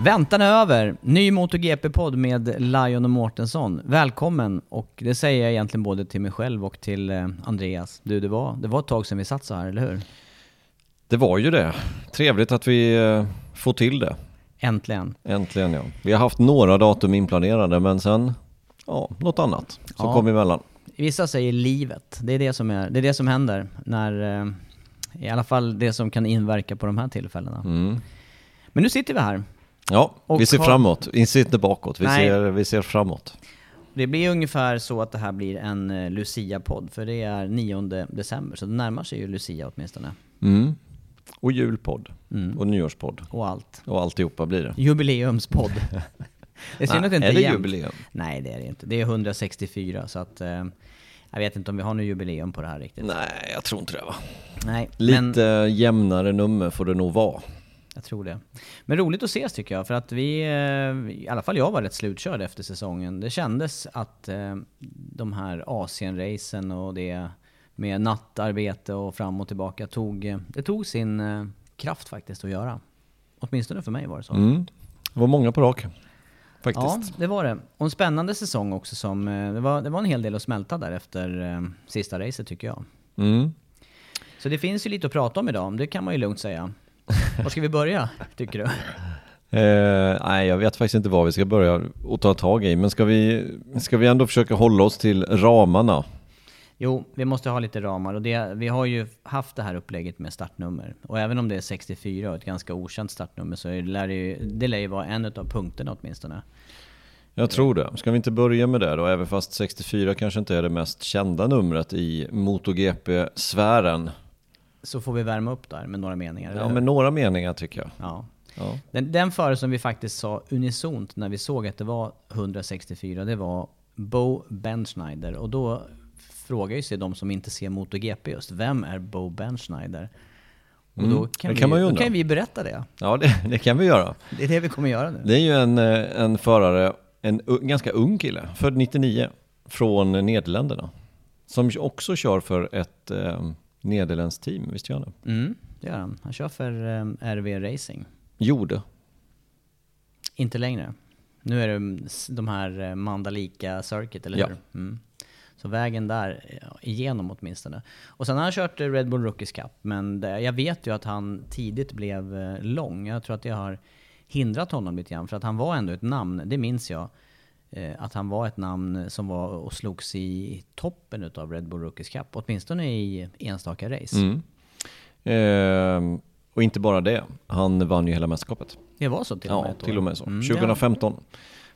Väntan är över! Ny MotoGP-podd med Lion och Mårtensson. Välkommen! Och det säger jag egentligen både till mig själv och till eh, Andreas. Du, det var, det var ett tag sedan vi satt så här, eller hur? Det var ju det. Trevligt att vi eh, får till det. Äntligen. Äntligen ja. Vi har haft några datum inplanerade men sen, ja, något annat som Ja. kom emellan. Vissa säger livet. Det är det som, är, det är det som händer när... Eh, I alla fall det som kan inverka på de här tillfällena. Mm. Men nu sitter vi här. Ja, Och vi ser framåt. Vi ser inte bakåt. Vi Nej. ser, vi ser framåt. Det blir ungefär så att det här blir en eh, Lucia-podd, för det är 9 december, så det närmar sig ju Lucia åtminstone. Mm. Och julpodd. Mm. Och nyårspodd. Och allt. Och alltihopa blir det. Jubileumspodd. det är synd att det inte är det jämnt. jubileum? Nej, det är det inte. Det är 164, så att... Eh, jag vet inte om vi har något jubileum på det här riktigt. Nej, jag tror inte det va. Nej, Lite men jämnare nummer får det nog vara. Jag tror det. Men roligt att ses tycker jag, för att vi... Eh, I alla fall jag var rätt slutkörd efter säsongen. Det kändes att eh, de här Asien-racen och det med nattarbete och fram och tillbaka tog... Eh, det tog sin kraft faktiskt att göra. Åtminstone för mig var det så. Mm. Det var många på rak. Ja, Faktiskt. det var det. Och en spännande säsong också som... Det var, det var en hel del att smälta där efter sista racet tycker jag. Mm. Så det finns ju lite att prata om idag, det kan man ju lugnt säga. Var ska vi börja, tycker du? Eh, nej, jag vet faktiskt inte vad vi ska börja och ta tag i. Men ska vi, ska vi ändå försöka hålla oss till ramarna? Jo, vi måste ha lite ramar och det, vi har ju haft det här upplägget med startnummer. Och även om det är 64 och ett ganska okänt startnummer så är- lär det, ju, det lär ju vara en av punkterna åtminstone. Jag tror det. Ska vi inte börja med det då? Även fast 64 kanske inte är det mest kända numret i MotoGP-sfären. Så får vi värma upp där med några meningar. Ja, men några meningar tycker jag. ja. Ja. Den, den före som vi faktiskt sa unisont när vi såg att det var 164, det var Bo Benschneider. Och då frågar ju sig de som inte ser MotoGP just, vem är Bo Benschneider? Och då Mm, kan, vi, kan man ju då kan vi berätta det. Ja, det, det kan vi göra. Det är det vi kommer göra nu. Det är ju en, eh, en förare, en u- ganska ung kille, född 99, från Nederländerna. Som också kör för ett eh, nederländskt team, visst gör han det? Mm, det gör han. Han kör för um, RV Racing. Gjorde. Inte längre. Nu är det s- de här eh, Mandalika Circuit, eller Ja. hur? Mm. Så vägen där, ja, igenom åtminstone. Och sen har han kört eh, Red Bull Rookies Cup, men jag vet ju att han tidigt blev eh, lång. Jag tror att det har hindrat honom lite grann, för att han var ändå ett namn, det minns jag. Eh, att han var ett namn som var och slogs i toppen utav Red Bull Rookies Cup, åtminstone i enstaka race. Mm. Eh, och inte bara det, han vann ju hela mästerskapet. Det var så till och med Ja, till och med så. Mm, 2015.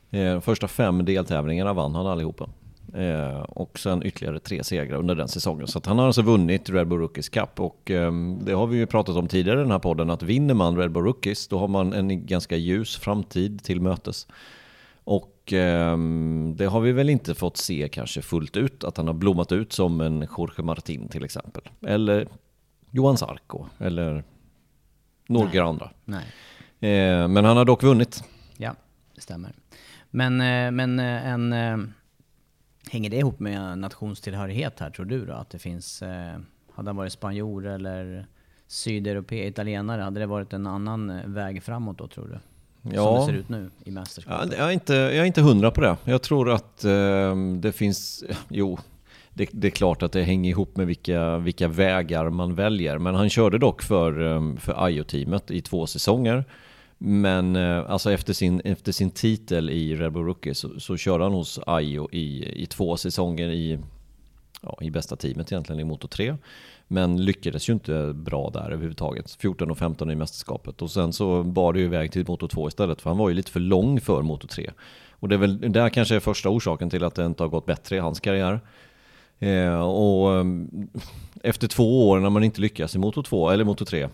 Eh, första fem deltävlingarna vann han allihopa. Eh, och sen ytterligare tre segrar under den säsongen. Så han har alltså vunnit Red Bull Rookies Cup. Och ehm, det har vi ju pratat om tidigare i den här podden, att vinner man Red Bull Rookies, då har man en ganska ljus framtid till mötes. Och Och ehm, det har vi väl inte fått se kanske fullt ut, att han har blommat ut som en Jorge Martin till exempel. Eller Johan Sarko, eller några andra. Nej. Eh, men han har dock vunnit. Ja, det stämmer. Men, eh, men eh, en... Hänger det ihop med nationstillhörighet här tror du då? Att det finns... Hade han varit spanjor eller sydeuropé, italienare, hade det varit en annan väg framåt då tror du? Som Ja. det ser ut nu i Ja, mästerskapet? jag, är inte, jag är inte hundra på det. Jag tror att ehm, det finns, jo, det, det är klart att det hänger ihop med vilka, vilka vägar man väljer. Men han körde dock för, ehm, för Ajo-teamet i två säsonger. Men eh, alltså efter sin, efter sin titel i Red Bull Rookie så, så körde han hos Ajo i, i två säsonger i, ja, i bästa teamet egentligen i Moto 3. Men lyckades ju inte bra där överhuvudtaget. 14 och 15 i mästerskapet. Och sen så bar det ju iväg till Moto 2 istället. För han var ju lite för lång för Moto 3. Och det är väl där kanske är första orsaken till att det inte har gått bättre i hans karriär. Eh, och eh, efter två år när man inte lyckas i Moto 2 eller Moto 3.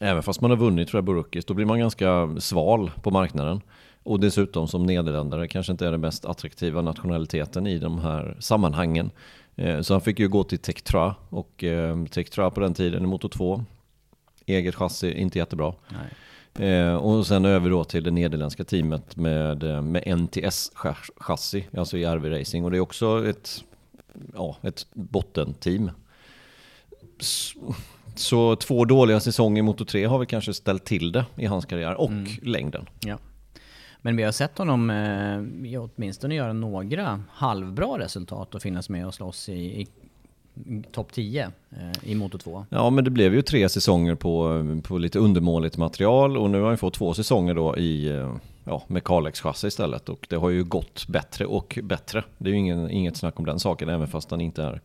Även fast man har vunnit tror jag Burukis, då blir man ganska sval på marknaden. Och dessutom som nederländare kanske inte är den mest attraktiva nationaliteten i de här sammanhangen. Eh, Så han fick ju gå till Tektra och eh, Tektra på den tiden i Moto 2. Eget chassi, inte jättebra. Nej. Eh, och sen över då till det nederländska teamet med, med NTS-chassi, alltså i RV Racing. Och det är också ett, ja, ett bottenteam. S- Så två dåliga säsonger i Moto 3 har väl kanske ställt till det i hans karriär och längden. Ja. Men vi har sett honom eh, åtminstone göra några halvbra resultat och finnas med och slåss i, i topp 10 eh, i Moto 2. Ja, men det blev ju tre säsonger på, på lite undermåligt material och nu har han fått två säsonger då i, eh, ja, med Kalex-chassi istället och det har ju gått bättre och bättre. Det är ju ingen, inget snack om den saken, även fast han inte är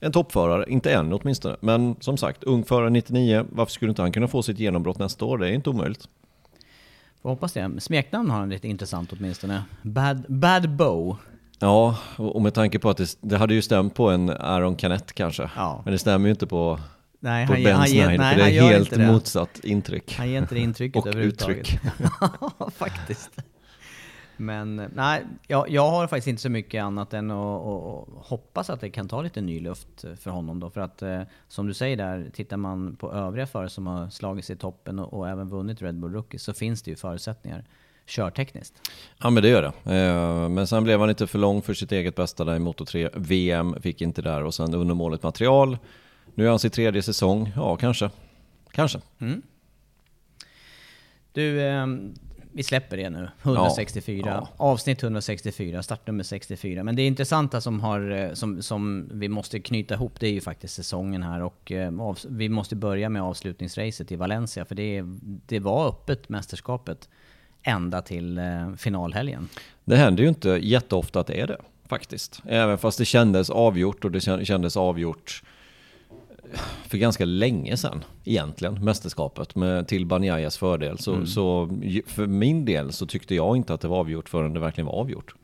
en toppförare, inte än åtminstone. Men som sagt, ung förare 99, varför skulle inte han kunna få sitt genombrott nästa år? Det är inte omöjligt. Får hoppas det. Smeknamn har han lite intressant åtminstone. Bad, Bad Bow. Ja, och med tanke på att det, det hade ju stämt på en Aaron Canet kanske. Ja. Men det stämmer ju inte på, Nej, på han, Ben han, Snyder, nej, för det är helt motsatt intryck. Han ger inte det intrycket Och överhuvudtaget. uttryck. Faktiskt. Men nej, jag, jag har faktiskt inte så mycket annat än att, att, hoppas att det kan ta lite ny luft för honom då. För att eh, som du säger där, tittar man på övriga förare som har slagit sig i toppen och, och även vunnit Red Bull Rookie så finns det ju förutsättningar körtekniskt. Ja men det gör det. Eh, Men sen blev han lite för lång för sitt eget bästa där i Moto 3. VM fick inte där och sen undermåligt material. Nu är han sin tredje säsong. Ja, kanske. Kanske. Du, eh, vi släpper det nu. 164. Ja, Avsnitt 164, startnummer 64. Men det intressanta som, har, eh, som, som vi måste knyta ihop, det är ju faktiskt säsongen här. Och eh, av, vi måste börja med avslutningsracet i Valencia. För det, det var öppet, mästerskapet, ända till eh, finalhelgen. Det händer ju inte jätteofta att det är det, faktiskt. Även fast det kändes avgjort och det kän- kändes avgjort för ganska länge sedan egentligen, mästerskapet med, till Banjayas fördel. Så, så ju- för min del så tyckte jag inte att det var avgjort förrän det verkligen var avgjort.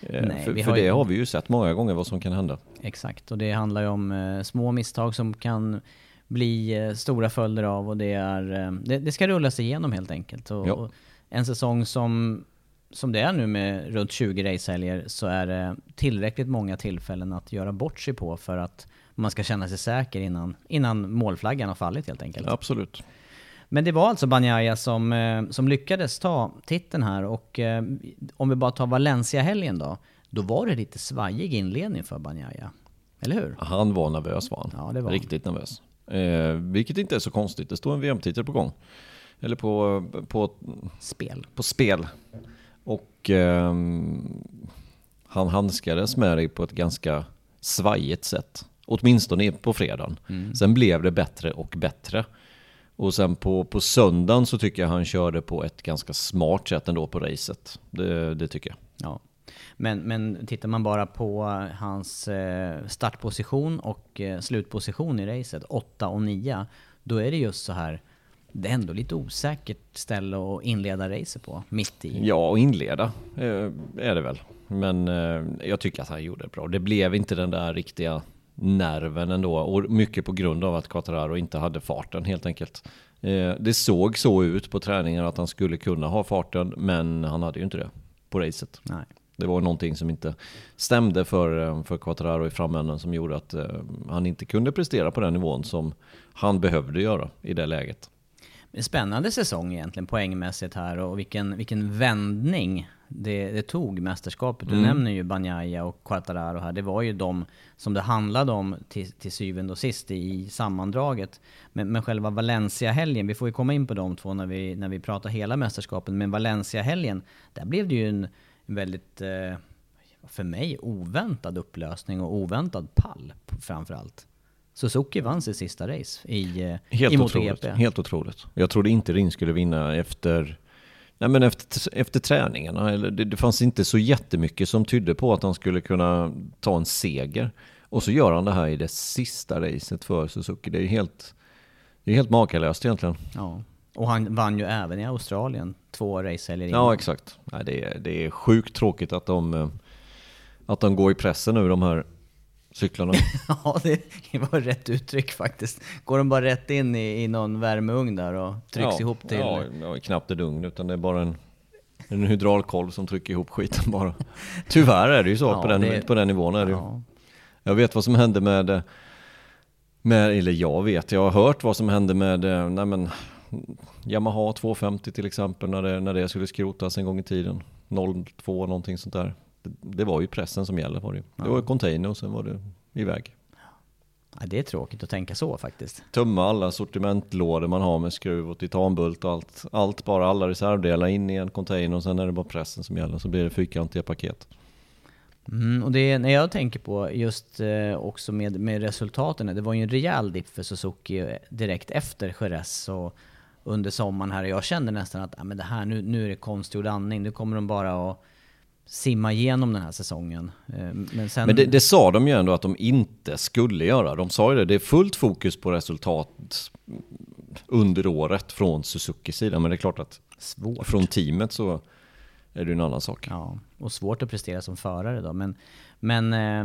Eh, Nej, för för har det ju- har vi ju sett många gånger vad som kan hända. Exakt, och det handlar ju om eh, små misstag som kan bli eh, stora följder av och det är... Eh, det, det ska rullas igenom helt enkelt. Och, och en säsong som, som det är nu med runt 20 racehelger så är det tillräckligt många tillfällen att göra bort sig på för att man ska känna sig säker innan, innan målflaggan har fallit helt enkelt. Absolut. Men det var alltså Banjaya som, eh, som lyckades ta titeln här och eh, om vi bara tar Valencia-helgen då, då var det lite svajig inledning för Banjaya. Eller hur? Han var nervös var han. Ja, var han. Riktigt nervös. Eh, vilket inte är så konstigt. Det står en VM-titel på gång. Eller på, på, Spel. på spel. Och ehm, han handskades med det på ett ganska svajigt sätt. Åtminstone på fredagen. Sen blev det bättre och bättre. Och sen på, på söndagen så tycker jag han körde på ett ganska smart sätt ändå på racet. Det, det tycker jag. Ja. Men, men tittar man bara på hans eh, startposition och eh, slutposition i racet, 8 och 9, då är det just så här, det är ändå lite osäkert ställe att inleda racet på, mitt i. Ja, och inleda eh, är det väl. Men jag tycker att han gjorde det bra. Det blev inte den där riktiga nerven ändå. Och mycket på grund av att Quattararo inte hade farten helt enkelt. Eh, det såg så ut på träningen att han skulle kunna ha farten, men han hade ju inte det. på racet. Nej. Det var någonting som inte stämde för, eh, för Quattararo i framänden som gjorde att eh, han inte kunde prestera på den nivån som han behövde göra i det läget. En spännande säsong egentligen poängmässigt här och vilken, vilken vändning det, det tog mästerskapet. Du Mm. nämner ju Banjaya och Quartararo här. Det var ju de som det handlade om till, till syvende och sist i sammandraget. Men, men själva Valencia-helgen, vi får ju komma in på de två när vi, när vi pratar hela mästerskapen. Men Valencia-helgen, där blev det ju en, en väldigt, eh, för mig, oväntad upplösning och oväntad pall framförallt. Suzuki vann sitt sista race i, eh, Helt i otroligt. MotoGP. Helt otroligt. Jag trodde inte Rin skulle vinna efter, nej men efter, efter träningarna. Eller det, det fanns inte så jättemycket som tydde på att han skulle kunna ta en seger. Och så gör han det här i det sista racet för Suzuki. Det är helt, det är helt makalöst egentligen. Ja. Och han vann ju även i Australien två racehelger innan. Ja, exakt. Nej, det, är, det är sjukt tråkigt att de, eh, att de går i pressen nu, de här cyklarna. Ja, det var rätt uttryck faktiskt. Går de bara rätt in i, i någon värmeugn där och trycks ja, ihop till... Ja, ja, knappt ett ugn, utan det är bara en, en hydraulkolv som trycker ihop skiten bara. Tyvärr är det ju så Ja, på, den, det- på den nivån. Är det ju. Ja. Jag vet vad som hände med, med, eller jag vet, jag har hört vad som hände med nej men, Yamaha 250 till exempel när det, när det skulle skrotas en gång i tiden. 02 någonting sånt där. Det, var ju pressen som gäller var det ju. Det var container och sen var det iväg. Ja, det är tråkigt att tänka så faktiskt. Tömma alla sortimentlådor man har med skruv och titanbult och allt. Allt bara, alla reservdelar in i en container och sen är det bara pressen som gäller. Så blir det fyrkantiga paket. Mm, och det när jag tänker på just eh, också med, med resultaten, det var ju en rejäl dipp för Suzuki eh, direkt efter Jerez och under sommaren här. Jag kände nästan att ah, men det här, nu, nu är det konstgjord andning, nu kommer de bara att simma igenom den här säsongen. Eh, men sen... Men det, det sa de ju ändå att de inte skulle göra. De sa ju det, det är fullt fokus på resultat under året från Suzukis sida. Men det är klart att Svårt. från teamet så är det en annan sak. Ja, och svårt att prestera som förare då. Men, men eh,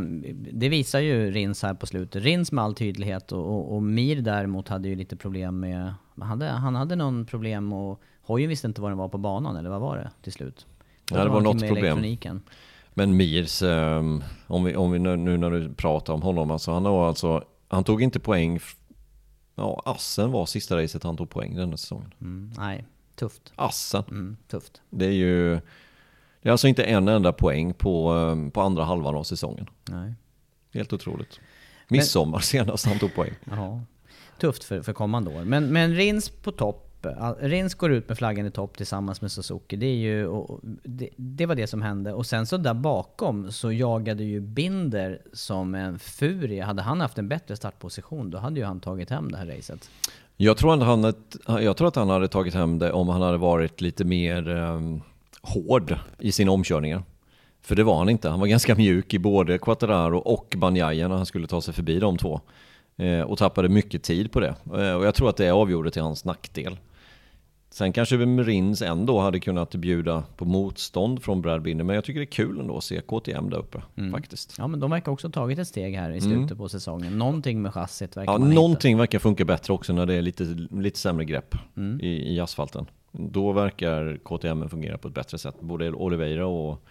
det visar ju Rins här på slutet. Rins med all tydlighet och, och, och Mir däremot hade ju lite problem med... Han hade, han hade någon problem och hojen visste inte vad den var på banan, eller vad var det till slut? Ja, det var något problem. Men Mirs, eh, om vi, om vi nu, nu när du pratar om honom, alltså han har alltså, han tog inte poäng, ja Assen var sista racet han tog poäng denna säsongen. Mm, nej, tufft. Assen, Mm, tufft. det är ju, det är alltså inte en enda poäng på, eh, på andra halvan av säsongen. Nej. Helt otroligt. Midsommar senast han tog poäng. Jaha. Tufft för, för kommande år. Men, men Rins på topp. All- eh, Rins går ut med flaggan i topp tillsammans med Suzuki. Det, är ju, och, det, det var det som hände. Och sen så där bakom så jagade ju Binder som en furie. Hade han haft en bättre startposition då hade ju han tagit hem det här racet. Jag tror, att han, jag tror att han hade tagit hem det om han hade varit lite mer um, hård i sina omkörningar. För det var han inte. Han var ganska mjuk i både Quattararo och Banjaya när han skulle ta sig förbi de två. Eh, och tappade mycket tid på det. Eh, och jag tror att det avgjorde till hans nackdel. Sen kanske Rins ändå hade kunnat bjuda på motstånd från Brad Binder. Men jag tycker det är kul ändå att se KTM där uppe faktiskt. Ja men de verkar också ha tagit ett steg här i slutet på säsongen. Någonting med chassit verkar Ja, man någonting verkar funka bättre också när det är lite, lite sämre grepp i, i asfalten. Då verkar KTM fungera på ett bättre sätt. Både Oliveira och,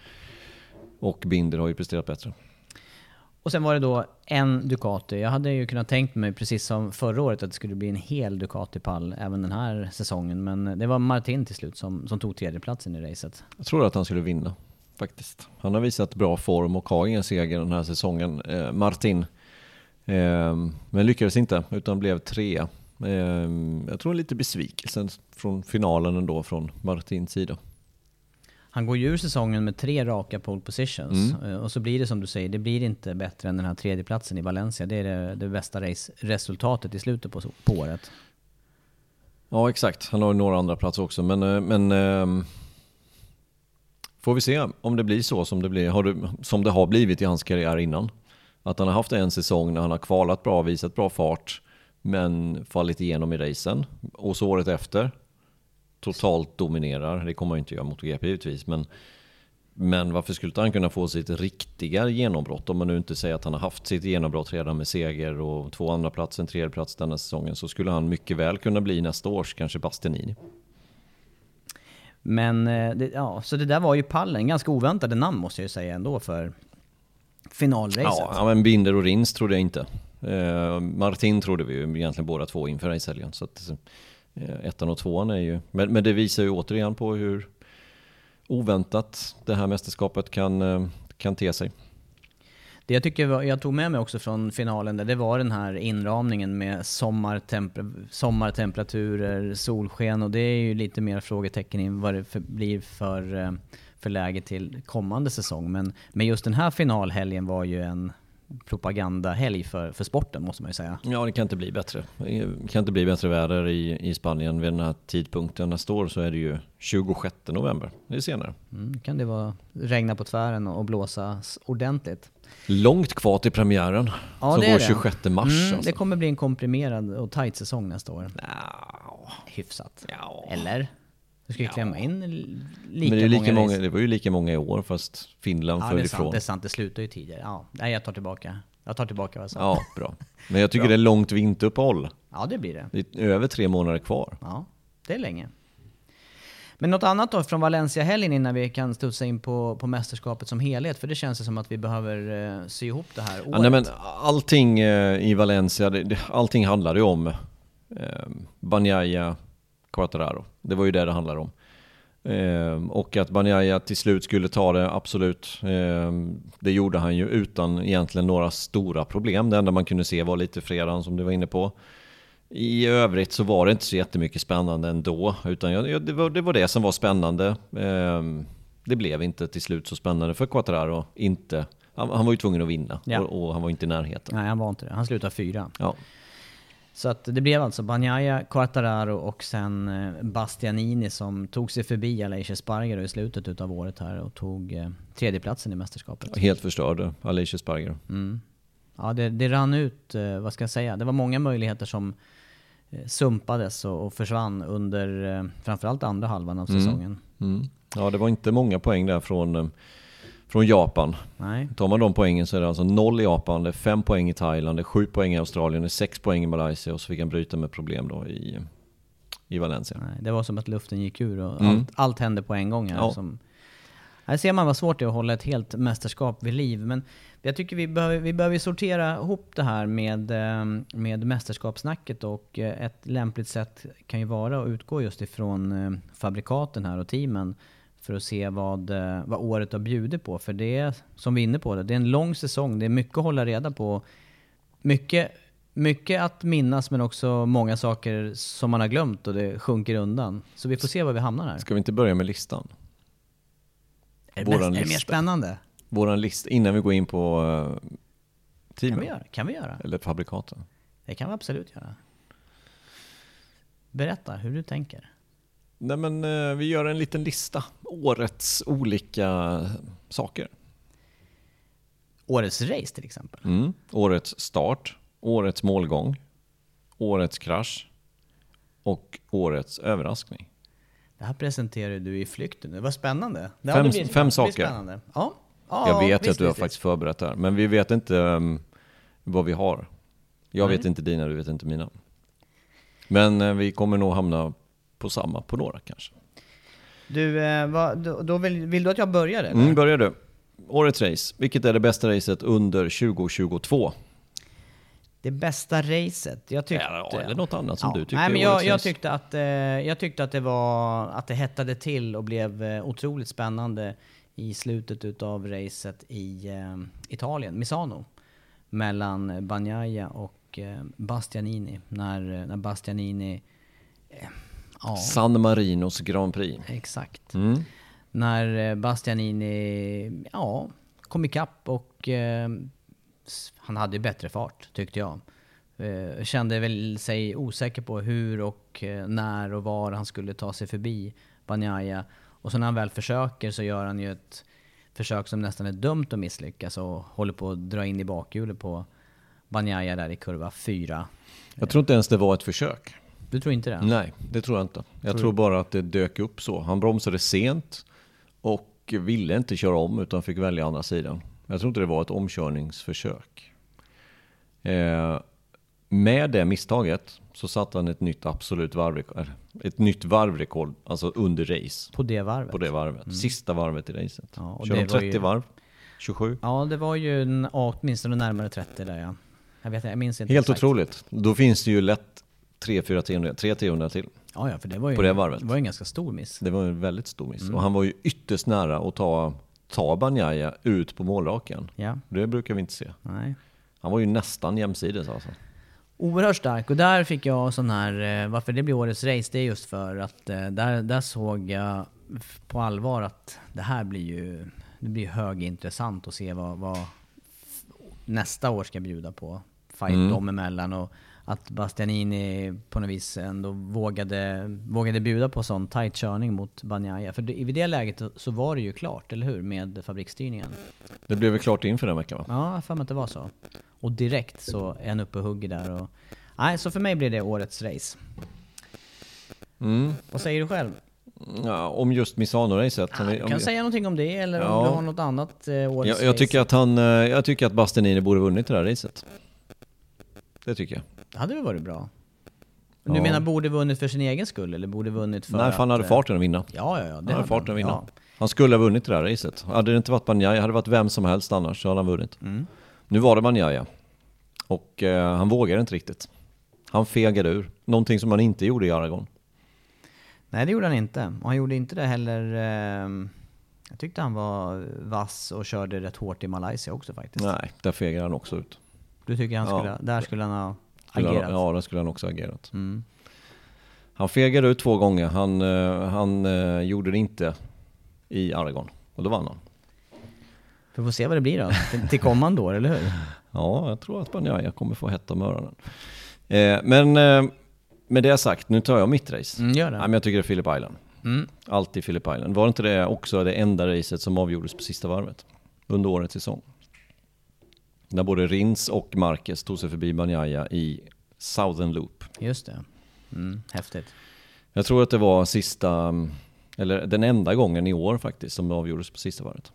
och Binder har ju presterat bättre. Och sen var det då en Ducati. Jag hade ju kunnat tänkt mig, precis som förra året, att det skulle bli en hel Ducati-pall även den här säsongen. Men det var Martin till slut som, som tog tredjeplatsen i racet. Jag tror att han skulle vinna faktiskt. Han har visat bra form och har ingen seger den här säsongen. Eh, Martin. Eh, men lyckades inte utan blev trea. Eh, jag tror lite besvikelse från finalen ändå från Martins sida. Han går ju ur säsongen med tre raka pole positions. Mm. Eh, Och så blir det som du säger, det blir inte bättre än den här tredjeplatsen i Valencia. Det är det, det bästa race-resultatet i slutet på, på året. Ja, exakt. Han har ju några andra platser också, men, eh, men ehm, får vi se om det blir så som det, blir, har det, som det har blivit i hans karriär innan. Att han har haft en säsong när han har kvalat bra, visat bra fart, men fallit igenom i racen. Och så året efter, totalt dominerar. Det kommer han inte göra mot GP givetvis, men, men varför skulle inte han kunna få sitt riktiga genombrott? Om man nu inte säger att han har haft sitt genombrott redan med seger och två andra plats, en tredje plats denna säsongen, så skulle han mycket väl kunna bli nästa års kanske Bastianini. Men eh, det, ja, så det där var ju pallen. Ganska oväntade namn måste jag ju säga ändå för finalracet. Ja, men Binder och Rins trodde jag inte. Eh, Martin trodde vi ju egentligen båda två inför racehelgen. Så att, Eh, ettan och tvåan är ju... Men, men det visar ju återigen på hur oväntat det här mästerskapet kan, eh, kan te sig. Det jag tycker jag tog med mig också från finalen där, det var den här inramningen med sommartemper, sommartemperaturer, solsken och det är ju lite mer frågetecken i vad det för, blir för, eh, för läge till kommande säsong. Men, men just den här finalhelgen var ju en propagandahelg för, för sporten måste man ju säga. Ja, det kan inte bli bättre. Det kan inte bli bättre väder i, i Spanien vid den här tidpunkten. Nästa år så är det ju 26 november. Det är senare. Mm, kan det vara regna på tvären och blåsa ordentligt. Långt kvar till premiären. Ja, som det är går det. 26 mars. Mm, alltså. Det kommer bli en komprimerad och tight säsong nästa år. Ja, Hyfsat. ja. Eller? Du ska ju klämma in lika, Men det, är lika många, race. det var ju lika många i år fast Finland Ja, föll det är sant. ifrån. Det är sant. Det slutar ju tidigare. Ja, nej, jag tar tillbaka. Jag tar tillbaka vad jag sa. Ja, bra. Men jag tycker det är långt vinteruppehåll. ja, det blir det. Det är över tre månader kvar. Ja, det är länge. Men något annat då från Valencia-helgen innan vi kan studsa in på, på mästerskapet som helhet? För det känns det som att vi behöver eh, sy ihop det här året. Ja, nej, men allting eh, i Valencia, det, det, allting handlade ju om eh, Banjaya Quattararo. Det var ju det det handlade om. Eh, och att Banjaya till slut skulle ta det, absolut. Eh, det gjorde han ju utan egentligen några stora problem. Det enda man kunde se var lite fredagen som du var inne på. I övrigt så var det inte så jättemycket spännande ändå, utan jag, jag, det, var, det var det som var spännande. Eh, det blev inte till slut så spännande för Quattararo. Inte. Han, han var ju tvungen att vinna Ja. och, och han var inte i närheten. Nej, han var inte det. Han slutade fyra. Ja. Så att det blev alltså Bagnaia, Quartararo och sen eh, Bastianini som tog sig förbi Aleix Espargaro i slutet utav året här och tog eh, tredjeplatsen i mästerskapet. Helt förstörde Alicia Sparger. Mm. Ja, det, det rann ut, eh, vad ska jag säga, det var många möjligheter som eh, sumpades och, och försvann under eh, framförallt andra halvan av säsongen. Mm. Ja, det var inte många poäng där från, eh, från Japan. Nej. Tar man de poängen så är det alltså noll i Japan, det är fem poäng i Thailand, det är sju poäng i Australien, det är sex poäng i Malaysia och så fick han bryta med problem då i, i Valencia. Nej, det var som att luften gick ur och Mm. allt, allt hände på en gång här. Ja. Som, här ser man vad svårt det är att hålla ett helt mästerskap vid liv. Men jag tycker vi behöver, vi behöver sortera ihop det här med, eh, med mästerskapssnacket och eh, ett lämpligt sätt kan ju vara att utgå just ifrån eh, fabrikaten här och teamen för att se vad, eh, vad året har bjudit på. För det är, som vi är inne på, det, det är en lång säsong, det är mycket att hålla reda på. Mycket, mycket att minnas men också många saker som man har glömt och det sjunker undan. Så vi får se var vi hamnar här. Ska vi inte börja med listan? Är det, våran mest, är det mer spännande? Våran lista, innan vi går in på uh, Kan teamen. vi göra? Kan vi göra? Eller fabrikaten. Det kan vi absolut göra. Berätta hur du tänker. Nej men eh, vi gör en liten lista. Årets olika saker. Årets race till exempel. Mm. Årets start, årets målgång, årets krasch och årets överraskning. Det här presenterar du i flykten. Det var spännande. Det, Fem- blir- fem saker. Spännande. Ja. ja. Jag vet visst, att du har visst, faktiskt förberett det här, men vi vet inte um, vad vi har. Jag Nej. vet inte dina, du vet inte mina. Men eh, vi kommer nog hamna på samma på några kanske. Du, eh, vad, då, då vill, vill du att jag börjar eller? Mm, börjar du. Årets race. Vilket är det bästa racet under 2022? Det bästa racet? Jag tyckte... Ja, eller något annat som du tycker Nej, men jag, jag, tyckte att, eh, jag tyckte att det var... Att det hettade till och blev eh, otroligt spännande i slutet utav racet i Italien, Misano. Mellan Bagnaia och Bastianini. När, när Bastianini... Ja, San Marinos Grand Prix. exakt. Mm. När eh, Bastianini, ja, kom ikapp och eh, han hade bättre fart tyckte jag. Eh, kände väl sig osäker på hur och eh, när och var han skulle ta sig förbi Banjaya. Och så när han väl försöker så gör han ju ett försök som nästan är dömt att misslyckas och håller på att dra in i bakhjulet på Banjaya där i kurva 4. Jag tror inte ens det var ett försök. Du tror inte det? Nej, det tror jag inte. Jag tror bara att det dök upp så. Han bromsade sent och ville inte köra om utan fick välja andra sidan. Jag tror inte det var ett omkörningsförsök. Eh, med det misstaget så satte han ett nytt absolut varvrekord, ett nytt varvrekord, alltså under race. På det varvet. På det varvet. Sista varvet i racet. Ja, och Kör de det var 30 ju- varv? 27? Ja, det var ju en, åtminstone närmare 30 där ja. Jag, vet, jag minns inte Helt exakt. otroligt. Då finns det ju lätt 3-4 tiondelar, 3 tiondelar till. Ja, ja, för det var ju, På det varvet. Det var en ganska stor miss. Det var en väldigt stor miss. Mm. Och han var ju ytterst nära att ta, ta Banjaya ut på målraken. Ja, Det brukar vi inte se. nej. Han var ju nästan jämsides alltså. Oerhört stark och där fick jag sån här, eh, varför det blir årets race, det är just för att eh, där, där såg jag på allvar att det här blir ju, det blir högintressant att se vad, vad nästa år ska bjuda på. Fight Mm. dem emellan och att Bastianini på något vis ändå vågade, vågade bjuda på sån tight körning mot Banjaya. För vid det läget så var det ju klart, eller hur? Med fabriksstyrningen. Det blev väl klart inför den veckan va? Ja, jag för mig att det var så. Och direkt så är han uppe och hugger där. Och... Nej, så för mig blir det årets race. Mm. Vad säger du själv? Ja, om just Misano-racet. som vi- Du om kan vi- säga någonting om det, eller Ja. om du har något annat eh, årets jag, jag, race. tycker att han, eh, jag tycker att Bastianini borde vunnit det här racet. Det tycker jag. Det hade väl varit bra? Men Du Ja. menar borde vunnit för sin egen skull, eller borde vunnit för Nej, för han att, hade eh, farten att vinna. Ja, ja, ja. Det Han hade farten att vinna. Ja. Han skulle ha vunnit det där racet. Hade det inte varit Banjaya, hade det varit vem som helst annars så hade han vunnit. Mm. Nu var det Banjaya. Och eh, han vågade inte riktigt. Han fegade ur. Någonting som han inte gjorde i Aragon. Nej, det gjorde han inte. Och han gjorde inte det heller... Eh, jag tyckte han var vass och körde rätt hårt i Malaysia också faktiskt. Nej, där fegade han också ut. Du tycker han Ja. skulle, där skulle han ha Skulle han- agerat? Ja, där skulle han också agerat. Mm. Han fegade ut två gånger. Han, eh, han eh, gjorde det inte i Aragon. Och då vann han. Vi får se vad det blir då, till, till kommande år, eller hur? Ja, jag tror att Banjaya kommer få hett om öronen. Eh, men eh, med det sagt, nu tar jag mitt race. Mm, gör det. Nej, men jag tycker det är Phillip Island. Mm. Alltid Phillip Island. Var inte det också det enda racet som avgjordes på sista varvet? Under årets säsong. När både Rins och Marquez tog sig förbi Banjaya i Southern Loop. Just det. Mm, häftigt. Jag tror att det var sista, eller den enda gången i år faktiskt som det avgjordes på sista varvet.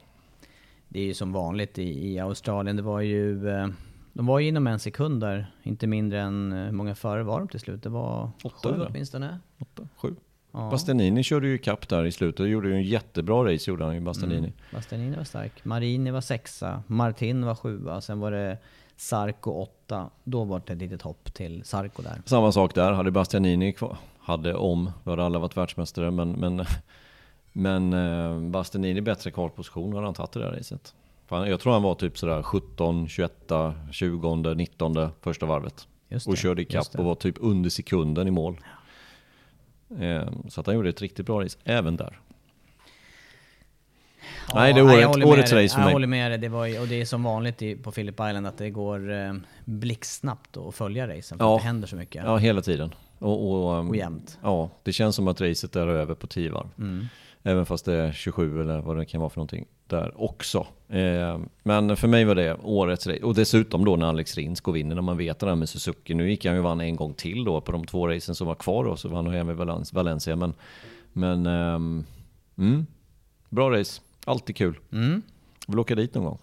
Det är ju som vanligt i, i Australien. Det var ju... eh, De var ju inom en sekund där. Inte mindre än... eh, Hur många före var de till slut? Det var Åtta, sju eller? åtminstone. Åtta, sju. Ja. Bastianini körde ju ikapp där i slutet och gjorde ju en jättebra race gjorde han ju, Bastianini. Mm. Bastianini var stark. Marini var sexa. Martin var sjua. Sen var det Sarko åtta. Då var det ett litet hopp till Sarko där. Samma sak där, hade Bastianini kvar, hade om, då hade alla varit världsmästare, men, men, men eh, Bastianini bättre kvalposition hade han tagit det där racet. Jag tror han var typ sådär 17, 21, 20, 19 första varvet. Just Och det, körde ikapp det. och var typ under sekunden i mål. Eh, Så att han gjorde ett riktigt bra race även där. Nej, det är jag året- håller med årets race för Jag mig. håller med dig. Det var, och det är som vanligt på Phillip Island att det går eh, blixtsnabbt att följa racen. För Ja. att det händer så mycket. Ja, hela tiden. Och, och, um, Och jämnt. Ja, det känns som att racet är över på 10 varv. Mm. Även fast det är 27 eller vad det kan vara för någonting där också. Eh, men för mig var det årets race. Och dessutom då när Alex Rins vinner, när man vet det där med Suzuki. Nu gick han ju och vann en gång till då på de två racen som var kvar då, så vann han även Valens- Valencia. Men, men ehm, mm, bra race. Alltid kul. Mm. Vill åka dit någon gång?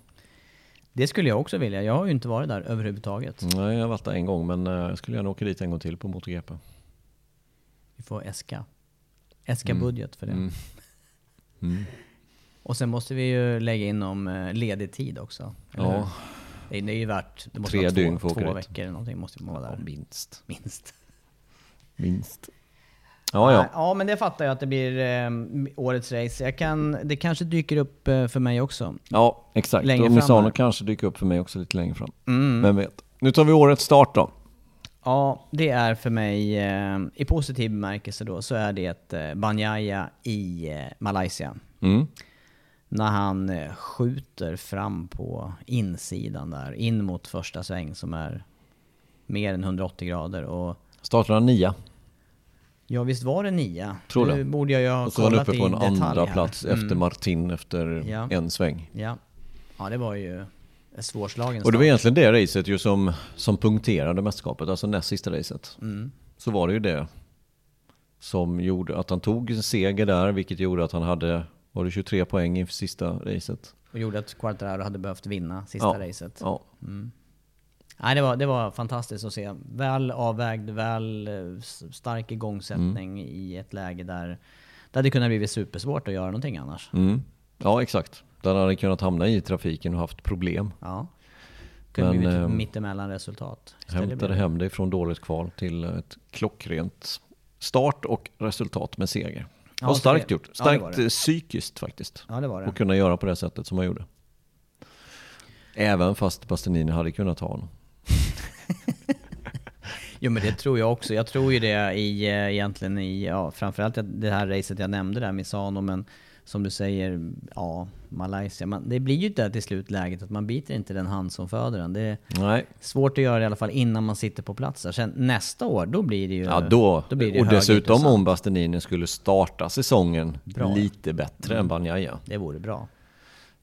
Det skulle jag också vilja. Jag har ju inte varit där överhuvudtaget. Nej, jag har varit där en gång, men eh, jag skulle gärna åka dit en gång till på MotoGP. Vi får äska. Äska Mm. budget för det. Mm. Och sen måste vi ju lägga in om eh, ledig tid också. Ja, Det är, det är ju värt, det måste Tre vara två, dygn för två åka dit. veckor eller någonting måste man vara där. minst. Minst. Minst. Ja, ja. ja, men det fattar jag att det blir eh, årets race. Jag kan, det kanske dyker upp eh, för mig också. Ja, exakt. Längre och Misano kanske dyker upp för mig också lite längre fram. Mm. Vem vet. Nu tar vi årets start då. Ja, det är för mig, eh, i positiv bemärkelse då, så är det eh, Banyaya i eh, Malaysia. Mm. När han skjuter fram på insidan där, in mot första sväng som är mer än 180 grader. Och Startar han nia. ja, visst var det nia? Tror det. Borde jag ju ha Och så kollat uppe på en andra här. plats Mm. efter Martin efter Ja. en sväng. Ja. ja, det var ju en svårslagen Och det var egentligen det racet ju som, som punkterade mästerskapet, alltså näst sista racet. Mm. Så var det ju det som gjorde att han tog en seger där, vilket gjorde att han hade, var det 23 poäng inför sista racet? Och gjorde att Quartararo hade behövt vinna sista Ja. racet. Ja. Mm. Nej, det, var, det var fantastiskt att se. Väl avvägd, väl eh, stark igångsättning i ett läge där det hade kunnat bli supersvårt att göra någonting annars. Mm. Ja, exakt. Den hade kunnat hamna i trafiken och haft problem. Ja. Kunde Men, blivit ehm, mittemellan resultat. Hämtade hem dig från dåligt kval till ett klockrent start och resultat med seger. Ja, och starkt det- gjort. ja, det Starkt det. eh, psykiskt faktiskt. Ja, det var det. Och kunna göra på det sättet som man gjorde. Även fast Bastianini hade kunnat ta honom. Jo men det tror jag också. Jag tror ju det i, eh, egentligen i, ja, framförallt det här racet jag nämnde där, Misano, men som du säger, ja, Malaysia. Man, det blir ju där till slut läget att man biter inte den hand som föder den. Det är Nej, svårt att göra i alla fall innan man sitter på plats där. Sen nästa år, då blir det ju... ja då. blir det och dessutom om Bastianini skulle starta säsongen Bra. lite bättre än Banjaya. Det vore bra.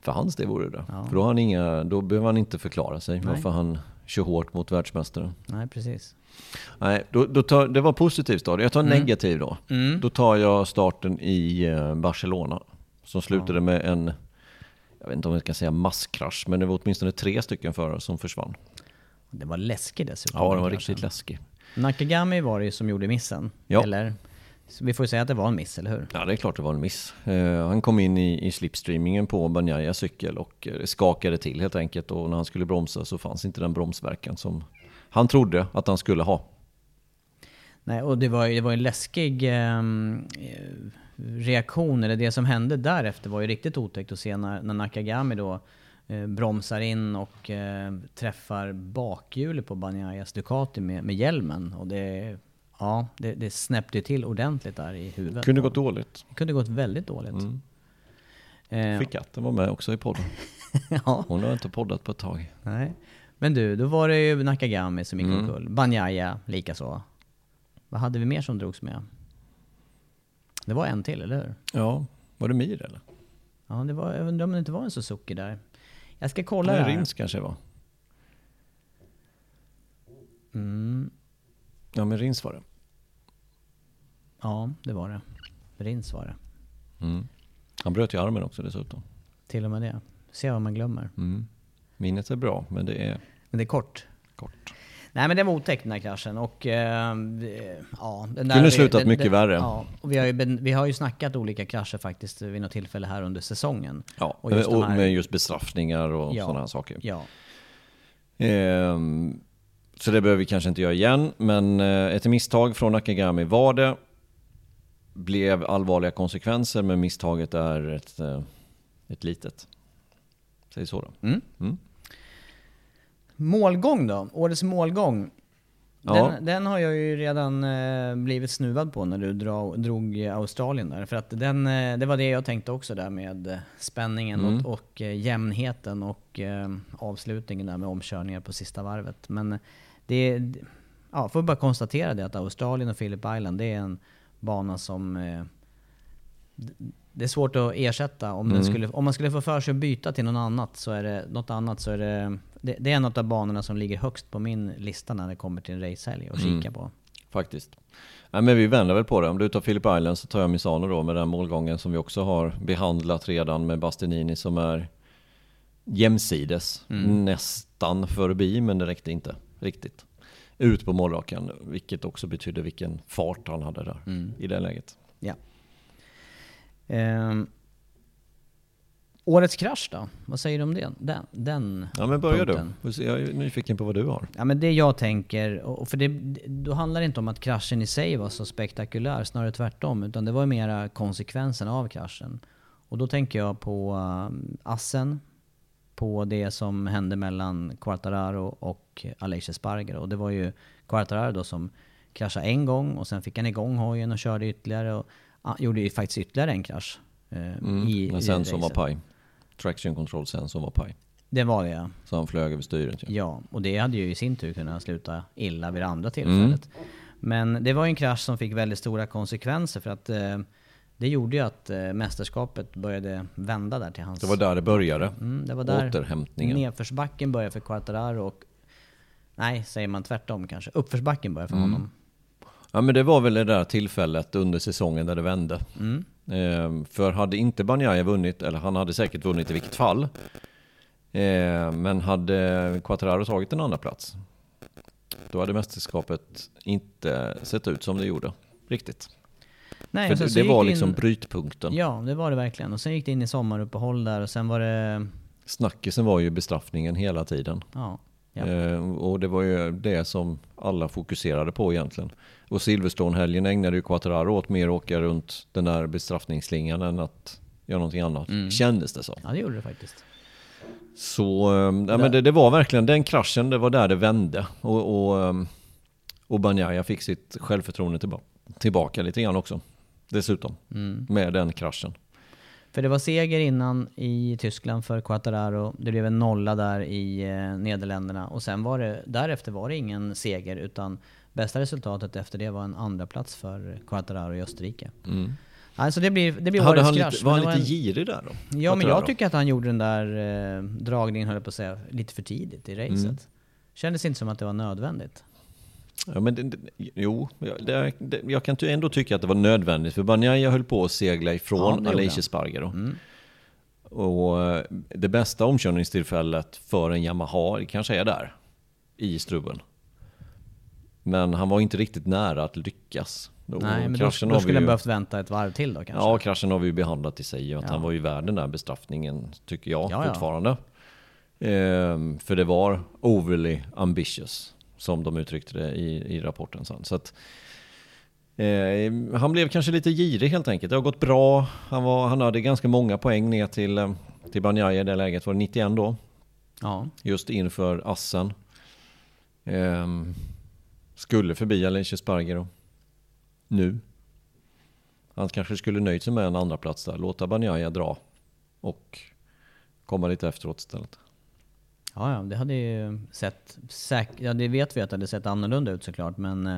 För hans det vore det. Ja. För då, har han inga, då behöver han inte förklara sig Nej. varför han kör hårt mot världsmästaren. Nej, precis. Nej, då, då tar, det var positivt då. Jag tar Mm. negativ då. Då tar jag starten i eh, Barcelona. Som slutade med en, jag vet inte om jag kan säga masskrasch, men det var åtminstone tre stycken förare som försvann. Det var läskigt dessutom. Ja, den var riktigt kraschen. läskig. Nakagami var det ju som gjorde missen. Ja. Eller? Så vi får ju säga att det var en miss, eller hur? Ja, det är klart det var en miss. Eh, han kom in i, i slipstreamingen på Banyayas cykel och eh, det skakade till helt enkelt. Och när han skulle bromsa så fanns inte den bromsverkan som han trodde att han skulle ha. Nej, och det var ju det var en läskig ehm, eh, reaktion, eller det som hände därefter var ju riktigt otäckt att se när, när Nakagami då eh, bromsar in och eh, träffar bakhjulet på Banyayas Ducati med, med hjälmen. Och det, ja, det, det snäppte ju till ordentligt där i huvudet. Kunde gått dåligt. Det kunde gått väldigt dåligt. Eh, Fick katten vara med också i podden. ja, Hon har inte poddat på ett tag. nej. Men du, då var det ju Nakagami som gick Mm. omkull. Banyaya likaså. Vad hade vi mer som drogs med? Det var en till, eller hur? Ja, var det Mir eller? Ja, det var, jag undrar om det inte var en Suzuki där. Jag ska kolla det här. Rins kanske var. Mm, Ja, men Rins var det. ja, det var det. Rins var det. Mm. Han bröt ju armen också dessutom. Till och med det. Se vad man glömmer. Mm. Minnet är bra, men det är Men det är kort. kort. Nej men det var otäckt den här kraschen och eh, ja... Den Kunde har vi- slutat den- mycket den- värre. Ja, och vi har, ju, vi har ju snackat olika krascher faktiskt vid något tillfälle här under säsongen. Ja, Och just och här- med just bestraffningar och Ja. sådana här saker. Ja. Ehm, så det behöver vi kanske inte göra igen, men eh, ett misstag från Nakagami var det. Blev allvarliga konsekvenser, men misstaget är ett, eh, ett litet. Säg så då. Mm. Målgång då? Årets målgång. Ja. Den, den har jag ju redan eh, blivit snuvad på när du dra, drog Australien där. För att den, eh, det var det jag tänkte också där med eh, spänningen Mm. och, och eh, jämnheten och avslutningen där med omkörningar på sista varvet. Men det, ja, får bara konstatera det att Australien och Phillip Island det är en bana som det är svårt att ersätta. Om, Mm. den skulle, om man skulle få för sig att byta till något annat så är det, något annat så är det, det, det är en av banorna som ligger högst på min lista när det kommer till en racehelg att Mm. kika på. Faktiskt. Nej, men vi vänder väl på det. Om du tar Philip Island så tar jag Misano då med den målgången som vi också har behandlat redan med Bastianini som är jämsides. Nästan förbi, men det räckte inte riktigt. Ut på målrakan, vilket också betydde vilken fart han hade där i det läget. Ja. Ehm, årets krasch då? Vad säger du om det? Den, den Ja men börja punkten. du. Jag är nyfiken på vad du har. Ja men det jag tänker, och för det, då handlar det inte om att kraschen i sig var så spektakulär, snarare tvärtom. Utan det var mera konsekvensen av kraschen. Och då tänker jag på um, Assen, på det som hände mellan Quartararo och Aleix Espargaro. Och det var ju Quartararo då som kraschade en gång och sen fick han igång hojen och körde ytterligare. Och ah, gjorde ju faktiskt ytterligare en krasch. eh, Mm. i, men sen som var paj. Traction control sen som var paj. Det var det ja. Så han flög över styret ju. Ja, och det hade ju i sin tur kunnat sluta illa vid det andra tillfället. Men det var ju en krasch som fick väldigt stora konsekvenser för att eh, det gjorde ju att eh, mästerskapet började vända där till hans... Det var där det började. Mm, det var där Återhämtningen. nedförsbacken började för Quartararo och... Nej, säger man tvärtom kanske. Uppförsbacken började för Mm. honom. Ja men det var väl det där tillfället under säsongen där det vände. Ehm, för hade inte Banjaya vunnit, eller han hade säkert vunnit i vilket fall. Eh, men hade Quattararo tagit en andra plats då hade mästerskapet inte sett ut som det gjorde riktigt. Nej, För det, det var in- liksom brytpunkten. Ja, det var det verkligen. Och sen gick det in i sommaruppehåll där och sen var det... Snackisen var ju bestraffningen hela tiden. Ja. Ja. Eh, och det var ju det som alla fokuserade på egentligen. Och Silverstone-helgen ägnade ju Quattararo åt mer att åka runt den där bestraffningsslingan än att göra någonting annat. Kändes det som. ja, det gjorde det faktiskt. Så ja, men det, det var verkligen den kraschen, det var där det vände. Och, och, eh, och Banjaya fick sitt självförtroende tillbaka, tillbaka lite grann också. Dessutom, med den kraschen. För det var seger innan i Tyskland för Quattararo. Det blev en nolla där i eh, Nederländerna. Och sen var det, därefter var det ingen seger utan bästa resultatet efter det var en andra plats för Quattararo i Österrike. Alltså det blir, det blir årets krasch. var han lite en- girig där då? Ja, men jag tycker att han gjorde den där eh, dragningen, höll jag på att säga, lite för tidigt i racet. Mm. Kändes inte som att det var nödvändigt. Ja, men det, det, jo, jag- det, det, jag kan ändå tycka att det var nödvändigt. För Banjaya höll på att segla Ja, ifrån det gjorde Aleix han. Espargaro. Och eh, det bästa omkörningstillfället för en Yamaha kanske är där. I struben. Men han var inte riktigt nära att lyckas. Nej, men då, då skulle han ju- behövt vänta ett varv till då kanske. Ja, kraschen har vi ju behandlat i sig. Att Ja. han var ju värd den där bestraffningen, tycker jag Ja, ja. fortfarande. Ehm, för det var overly ambitious, som de uttryckte det i, i rapporten sen. Så att, eh, han blev kanske lite girig helt enkelt. Det har gått bra. Han, var, han hade ganska många poäng ner till, eh, till Banjaya i det läget. Var det 91 då? Ja. Just inför Assen. Ehm, skulle förbi Aleix Espargaro. Nu. Han kanske skulle nöjt sig med en andra plats där. Låta Banjaya dra. Och komma lite efteråt istället. Ja, ja, det hade ju sett ja, det vet vi att det hade sett annorlunda ut såklart, men eh,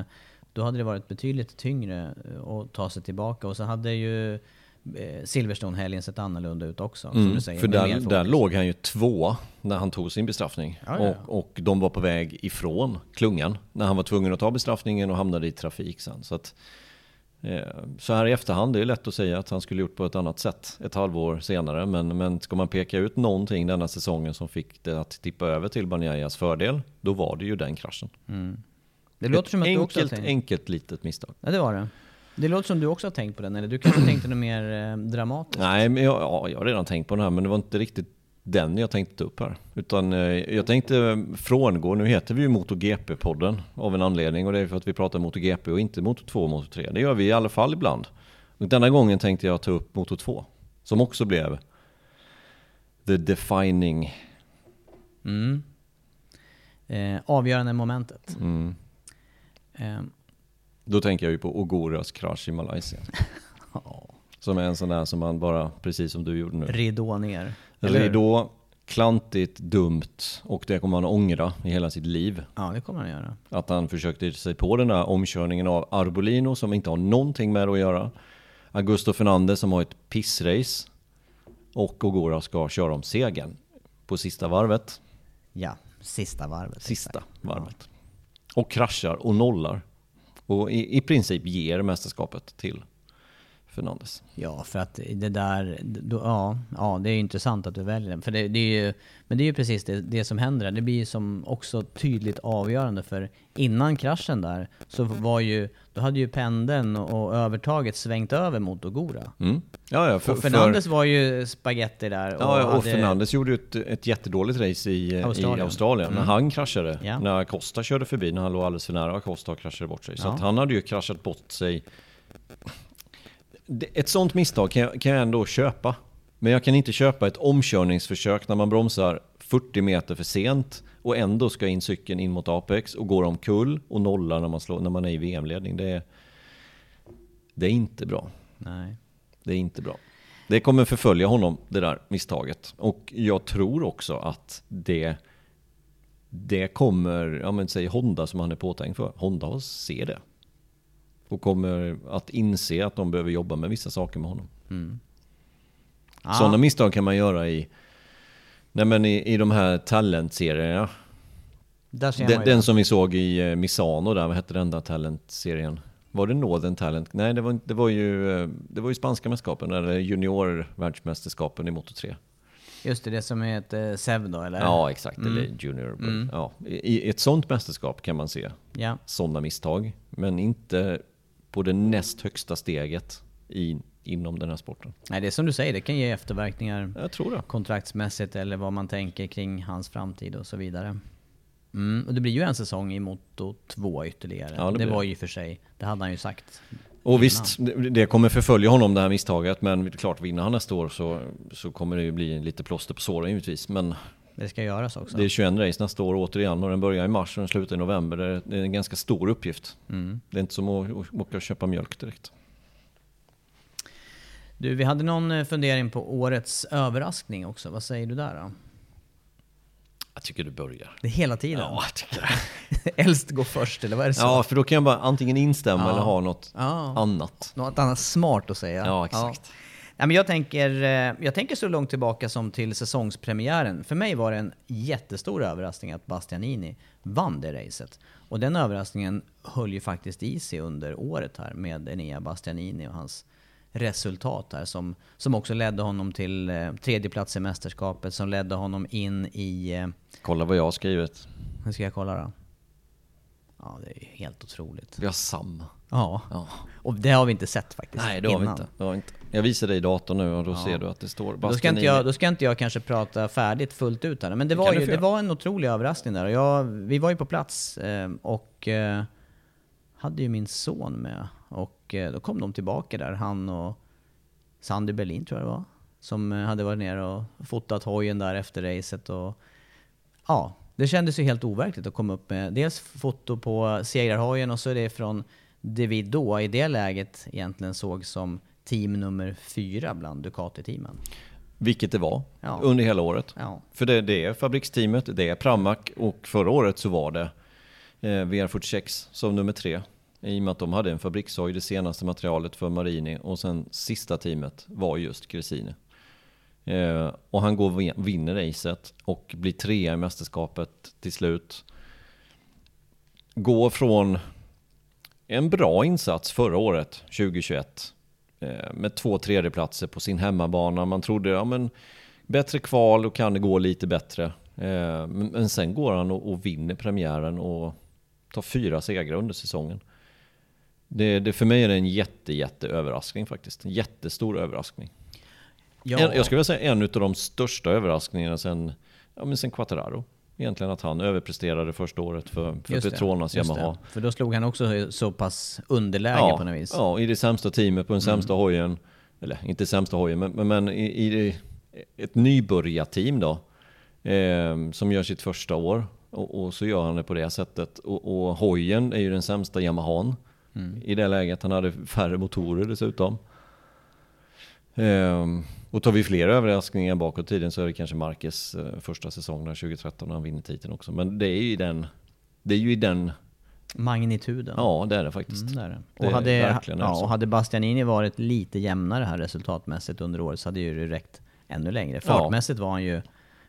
då hade det varit betydligt tyngre eh, att ta sig tillbaka. Och så hade ju eh, Silverstone-helgen sett annorlunda ut också, som du säger. Mm, För där, där låg han ju två när han tog sin bestraffning. Ja, ja, ja. Och, och de var på väg ifrån klungan. När han var tvungen att ta bestraffningen och hamnade i trafik sen. Så, att, så här i efterhand, det är lätt att säga att han skulle gjort på ett annat sätt ett halvår senare. Men, men ska man peka ut någonting denna säsongen som fick det att tippa över till Banjayas fördel, då var det ju den kraschen. Det låter ett som att du också har enkelt, tänkt... enkelt litet misstag. Ja, det var det. Det låter som du också har tänkt på den, eller du kanske tänkte något mer eh, dramatiskt? Nej, men jag, ja, jag har redan tänkt på den här, men det var inte riktigt den jag tänkte ta upp här. Utan eh, jag tänkte frångå, nu heter vi ju MotoGP-podden av en anledning och det är för att vi pratar MotoGP och inte Moto2 och Moto3. Det gör vi i alla fall ibland. Och denna gången tänkte jag ta upp Moto2, som också blev the defining. Mm. Eh, avgörande momentet. Mm. Eh, Då tänker jag ju på Ogoras krasch i Malaysia. Som är en sån där som man bara, precis som du gjorde nu. ridå ner. Eller hur? Ridå, klantigt, dumt och det kommer han ångra i hela sitt liv. Ja, det kommer han göra. Att han försökte sig på den där omkörningen av Arbolino som inte har någonting med det att göra. Augusto Fernandez som har ett pissrace. Och Ogora ska köra om segern på sista varvet. Ja, sista varvet. Sista exakt. varvet. Och kraschar och nollar. Och i, i princip ger mästerskapet till Fernandez. Ja, för att det där, då, ja, ja, det är intressant att du väljer den. För det, det är ju, men det är ju precis det, det som händer där. Det blir ju som också tydligt avgörande för innan kraschen där så var ju, då hade ju pendeln och övertaget svängt över mot Ogura. Mm. Ja, ja, för, och Fernandes var ju spaghetti där. Och Ja, ja, och hade- Fernandes gjorde ju ett, ett jättedåligt race i Australien, i Australien när han kraschade. Ja. När Acosta körde förbi, när han låg alldeles för nära Acosta och kraschade bort sig. Så Ja. att han hade ju kraschat bort sig. Ett sånt misstag kan jag, kan jag ändå köpa. Men jag kan inte köpa ett omkörningsförsök när man bromsar 40 meter för sent och ändå ska in cykeln in mot Apex och går omkull och nollar när man, slår, när man är i VM-ledning. Det är, det är inte bra. Nej. Det är inte bra. Det kommer förfölja honom, det där misstaget. Och jag tror också att det, det kommer, ja men säg Honda som han är påtänkt för. Honda ser det. Och kommer att inse att de behöver jobba med vissa saker med honom. Ja. Sådana misstag kan man göra i, nej men i, i de här talentserierna. Där ser Den, den som vi såg i eh, Misano där, vad hette den där talentserien? Var det Northern Talent? Nej, det var, det var, ju, eh, det var ju spanska mästerskapen, eller junior-världsmästerskapen i Moto 3. Just det, det som heter SEV då eller? Ja, exakt. Eller Junior. Mm. Ja. I i ett sånt mästerskap kan man se Ja. sådana misstag, men inte på det näst högsta steget i, inom den här sporten. Nej, det är som du säger, det kan ge efterverkningar Jag tror det. kontraktsmässigt eller vad man tänker kring hans framtid och så vidare. Mm, och det blir ju en säsong i Moto 2 ytterligare. Ja, det det var ju för sig, det hade han ju sagt. Och visst, det kommer förfölja honom det här misstaget, men klart, vinner han nästa år så, så kommer det ju bli lite plåster på såren givetvis. Men Det ska göras också. det är 21 race nästa år återigen och den börjar i mars och den slutar i november. Det är, en ganska stor uppgift. Mm. Det är inte som att, att åka och köpa mjölk direkt. Du, vi hade någon eh, fundering på årets överraskning också. Vad säger du där då? Jag tycker du börjar. Det är hela tiden? Ja, jag tycker det. Äldst går först, eller vad är det så? Ja, för då kan jag bara antingen instämma Ja. eller ha något Ja. annat. Något annat smart att säga. Ja, exakt. Ja, men jag, tänker, eh, jag tänker så långt tillbaka som till säsongspremiären. För mig var det en jättestor överraskning att Bastianini vann det racet. Och den överraskningen höll ju faktiskt i sig under året här med Enea Bastianini och hans resultat här som, som också ledde honom till eh, tredje plats i mästerskapet, som ledde honom in i... Eh, Kolla vad jag har skrivit. hur ska jag kolla då? Ja, det är ju helt otroligt. Vi har samma. Ja. Ja. Och det har vi inte sett faktiskt. Nej, det har vi innan. inte. Det har vi inte. Jag visar dig datorn nu och då Ja. ser du att det står Då ska, inte jag, då ska inte jag kanske prata färdigt fullt ut här. Men det Det var, du ju, det var en otrolig överraskning där. Jag, vi var ju på plats eh, och eh, hade ju min son med. Och eh, då kom de tillbaka där, han och Sandy Berlin tror jag det var. Som hade varit nere och fotat hojen där efter racet. Och, ja, det kändes ju helt overkligt att komma upp med dels foto på segrarhojen och så är det från det vi då i det läget egentligen såg som team nummer fyra bland Ducati-teamen. Vilket det var Ja. under hela året. Ja. För det, det är fabriksteamet, det är Pramac och förra året så var det eh, VR46 som nummer tre. I och med att de hade en fabrikshoj, det senaste materialet för Marini och sen sista teamet var just Gresini. Eh, och han går och vin- vinner racet och blir trea i mästerskapet till slut. Går från en bra insats förra året, 2021, eh, med två tredjeplatser på sin hemmabana. Man trodde, ja men bättre kval och kan det gå lite bättre. Eh, Men sen går han och och vinner premiären och tar fyra segrar under säsongen. Det, det för mig är det en jätte, jätte överraskning faktiskt. En jättestor överraskning. Ja, En, jag skulle vilja säga en av de största överraskningarna sen, ja, men sen Quattararo. Egentligen att han överpresterade första året för, för just Petronas just Yamaha. det. För då slog han också så pass underläge på något vis. Ja, i det sämsta teamet på den sämsta hojen. Eller inte sämsta hojen, men, men, men i, i ett nybörjarteam då. Eh, som gör sitt första år. Och, och så gör han det på det sättet. Och, och hojen är ju den sämsta Yamahan. I det läget. Han hade färre motorer dessutom. Eh, och tar vi fler överraskningar bakåt i tiden så är det kanske Marquez eh, första säsong där 2013 när han vinner titeln också. Men det är ju i den, det är ju i den, Magnituden. ja det är det faktiskt. Mm, det är det. Det Och, är hade, är det ja, så. och hade Bastianini varit lite jämnare här resultatmässigt under året så hade ju det räckt ännu längre. Fartmässigt var han ju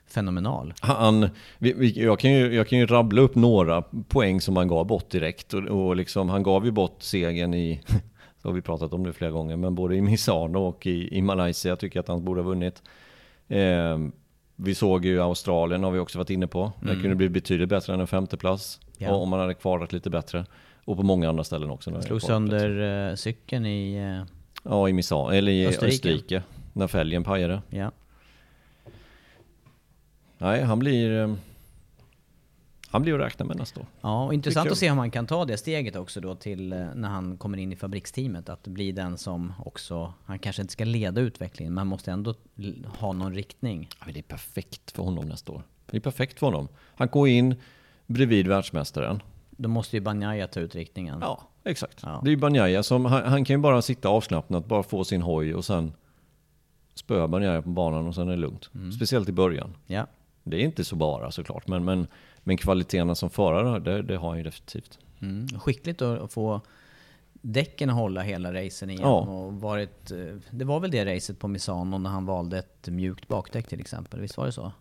fenomenal. Han, vi, vi, jag, kan ju, jag kan ju rabbla upp några poäng som han gav bort direkt. Och, och liksom, han gav ju bort segern i, så har vi pratat om det flera gånger, men både i Misano och i, i Malaysia tycker jag att han borde ha vunnit. Eh, vi såg ju Australien har vi också varit inne på. Det kunde bli betydligt bättre än en femteplats. Ja. Om man hade kvarat lite bättre. Och på många andra ställen också. det Slog sönder uh, cykeln i... eh, Ja, i Misano, eller i Österrike. Österrike. när fälgen pajade. ja. Nej, han blir... Han blir att räkna med nästa år. Ja, och intressant att se om han kan ta det steget också då till eh, när han kommer in i fabriksteamet. Att bli den som också, han kanske inte ska leda utvecklingen, men måste ändå ha någon riktning. Ja, det är perfekt för honom nästa år. Det är perfekt för honom. Han går in bredvid världsmästaren. Då måste ju Banjaya ta ut riktningen. Ja, exakt. Ja. Det är ju Banjaya som, han, han kan ju bara sitta avslappnat, bara få sin hoj och sen spöa Banjaya på banan och sen är det lugnt. Speciellt i början. Ja. Det är inte så bara såklart, men, men, men kvaliteterna som förare, det, det har han ju definitivt. Mm. Skickligt att få däcken att hålla hela racen igenom. Ja. Och varit, eh, det var väl det racet på Misano när han valde ett mjukt bakdäck till exempel. Visst var det så?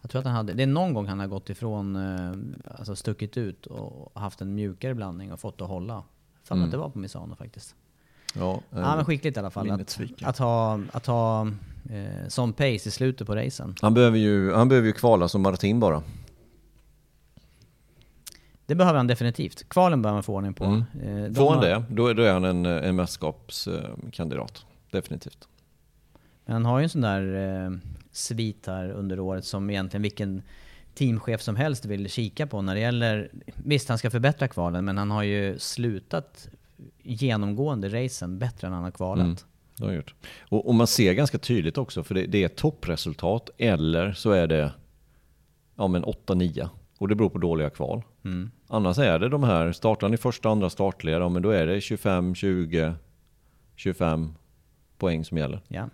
Jag tror att han hade, det är någon gång han har gått ifrån, eh, alltså stuckit ut och haft en mjukare blandning och fått det att hålla. Fan Mm. att det var på Misano faktiskt. Ja, Ja men skickligt i alla fall. Att, att ha, att ha eh, sån pace i slutet på racen. Han behöver ju, han behöver ju kvala som Martin bara. Det behöver han definitivt. Kvalen behöver man få ordning på. Mm. Eh, de Får han har- det, då, då är han en, en mästerskapskandidat. Definitivt. Men han har ju en sån där eh, svit här under året som egentligen vilken teamchef som helst vill kika på när det gäller... Visst, han ska förbättra kvalen, men han har ju slutat genomgående racen bättre än han har kvalat. Mm. Det har han gjort. Och, och man ser ganska tydligt också, för det, det är toppresultat eller så är det ja, men 8-9. Och det beror på dåliga kval. Mm. Annars är det de här, startar han i första, andra startled, ja, men då är det 25, 20, 25 poäng som gäller. Ja.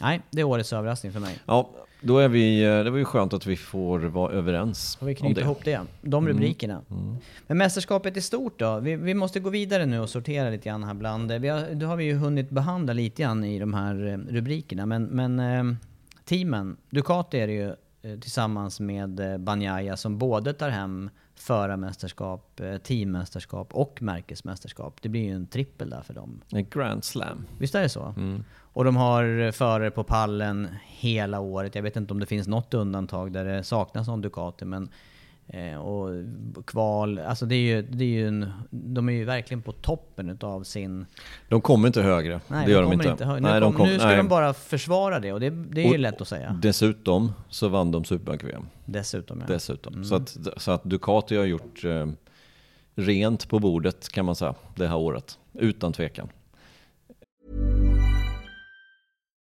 Nej, det är årets överraskning för mig. Ja, då är vi, eh, det var ju skönt att vi får vara överens Får vi om knyta det. Mm. ihop det. De rubrikerna. Men mästerskapet i stort då? Vi, vi måste gå vidare nu och sortera lite grann här bland... Vi har, då har vi ju hunnit behandla lite grann i de här eh, rubrikerna. Men, men eh, teamen, Ducati är det ju tillsammans med eh, Banjaya som både tar hem förarmästerskap, eh, teammästerskap och märkesmästerskap. Det blir ju en trippel där för dem. En Grand Slam. Visst är det så? Mm. Och de har förare på pallen hela året. Jag vet inte om det finns något undantag där det saknas någon Ducati, men eh, och kval, alltså det är ju, det är ju en, de är ju verkligen på toppen utav sin... De kommer inte högre. Nej, det gör de de inte. nu, Nej, kom, de kom- nu ska nej. de bara försvara det och det, det är ju Och lätt att säga. Dessutom så vann de Superbike-VM. Dessutom ja. Dessutom. Mm. Så, att, så att Ducati har gjort eh, rent på bordet kan man säga det här året. Utan tvekan.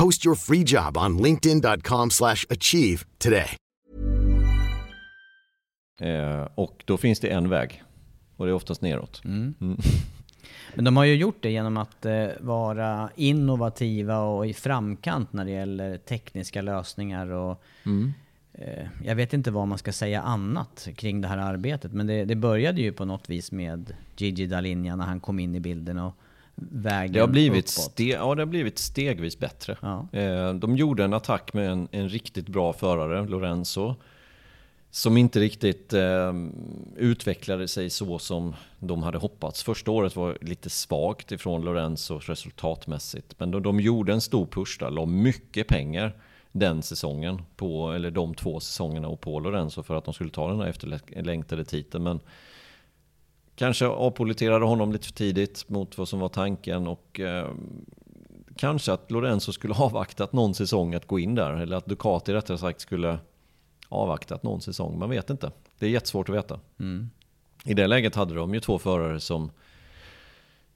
Post your free job on linkedin.com/achieve slash achieve today. Eh, och då finns det en väg. Och det är oftast neråt. Men de har ju gjort det genom att eh, vara innovativa och i framkant när det gäller tekniska lösningar och eh, jag vet inte vad man ska säga annat kring det här arbetet. Men det, det började ju på något vis med Gigi Dall'Igna när han kom in i bilden och vägen Det har blivit, ste- ja, det har blivit stegvis bättre. Ja. Eh, de gjorde en attack med en, en riktigt bra förare, Lorenzo. Som inte riktigt eh, utvecklade sig så som de hade hoppats. Första året var lite svagt ifrån Lorenzo resultatmässigt. Men de, de gjorde en stor push där, la mycket pengar den säsongen, på, eller de två säsongerna och på Lorenzo för att de skulle ta den här efterlängtade titeln. Men kanske avpoliterade honom lite för tidigt mot vad som var tanken och eh, kanske att Lorenzo skulle avvaktat någon säsong att gå in där. Eller att Ducati rättare sagt skulle avvaktat någon säsong. Man vet inte. Det är jättesvårt att veta. I det läget hade de ju två förare som,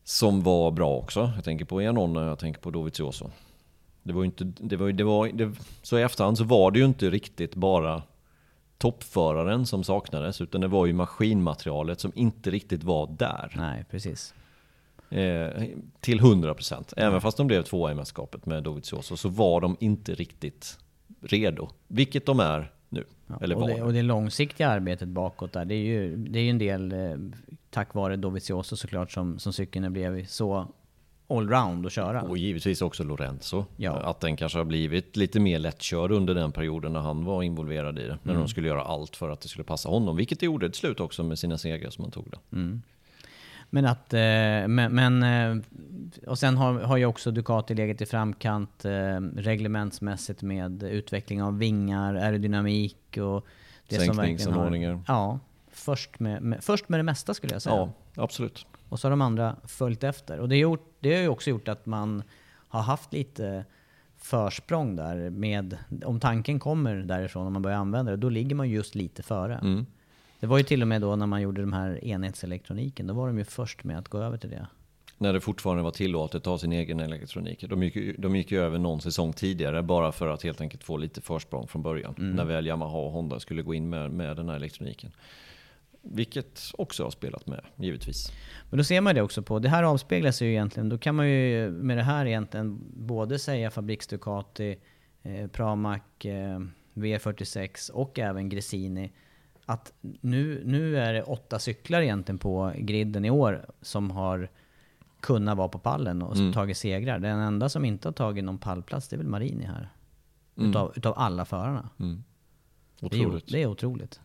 som var bra också. Jag tänker på Janone och jag tänker på Dovizioso. Det var inte, det var, det var, det, så i efterhand så var det ju inte riktigt bara toppföraren som saknades utan det var ju maskinmaterialet som inte riktigt var där. Nej, precis. Eh, till 100%. Även fast de blev tvåa i mästerskapet med Dovizioso så var de inte riktigt redo. Vilket de är nu. Eller och, det, och det långsiktiga arbetet bakåt där, det är ju, det är ju en del eh, tack vare Dovizioso såklart som, som cykeln blev så allround att köra. Och givetvis också Lorenzo. Ja. Att den kanske har blivit lite mer lättkörd under den perioden när han var involverad i det. När Mm. de skulle göra allt för att det skulle passa honom. Vilket det gjorde till slut också med sina segrar som han tog det. Men att, eh, men, men eh, och sen har, har ju också Ducati legat i framkant eh, reglementsmässigt med utveckling av vingar, aerodynamik och det som verkligen har... Sänkningsanordningar. Ja, först med, med, först med det mesta skulle jag säga. Ja, absolut. Och så har de andra följt efter. Och det, har gjort, det har ju också gjort att man har haft lite försprång där med, om tanken kommer därifrån, om man börjar använda det, då ligger man just lite före. Mm. Det var ju till och med då när man gjorde de här enhetselektroniken, då var de ju först med att gå över till det. När det fortfarande var tillåtet att ha sin egen elektronik. De gick, de gick ju över någon säsong tidigare bara för att helt enkelt få lite försprång från början. Mm. När väl Yamaha och Honda skulle gå in med, med den här elektroniken. Vilket också har spelat med, givetvis. Men då ser man det också på, det här avspeglar sig ju egentligen, då kan man ju med det här egentligen både säga Fabriks Ducati, eh, Pramac, eh, VR46 och även Gresini att nu, nu är det åtta cyklar egentligen på griden i år som har kunnat vara på pallen och Mm. tagit segrar. Den enda som inte har tagit någon pallplats det är väl Marini här. Mm. Utav, utav alla förarna. Det är, ju- Otroligt. det är otroligt.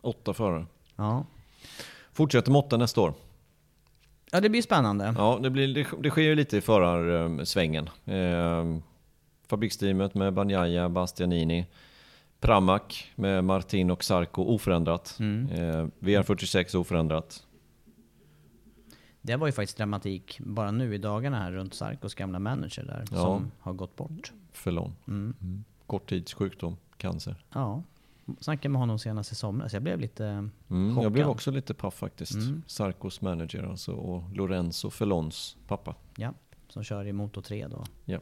Åtta förare. Ja. Fortsätter med åtta nästa år. ja, det blir spännande. Ja, det, blir, det, det sker ju lite i förarsvängen. Eh, fabriksteamet med Banjaya, Bastianini. Pramac med Martin och Sarko oförändrat. Mm. Eh, VR46 oförändrat. Det var ju faktiskt dramatik bara nu i dagarna här runt Sarkos gamla manager där Ja. som har gått bort. Förlång. Mm. Korttidssjukdom, cancer. Ja, snackade med honom senast i somras. Jag blev lite Mm, chockad. jag blev också lite paff faktiskt. Mm. Sarkos manager alltså och Lorenzo Felons pappa. Ja, som kör i Moto 3 då. Ja.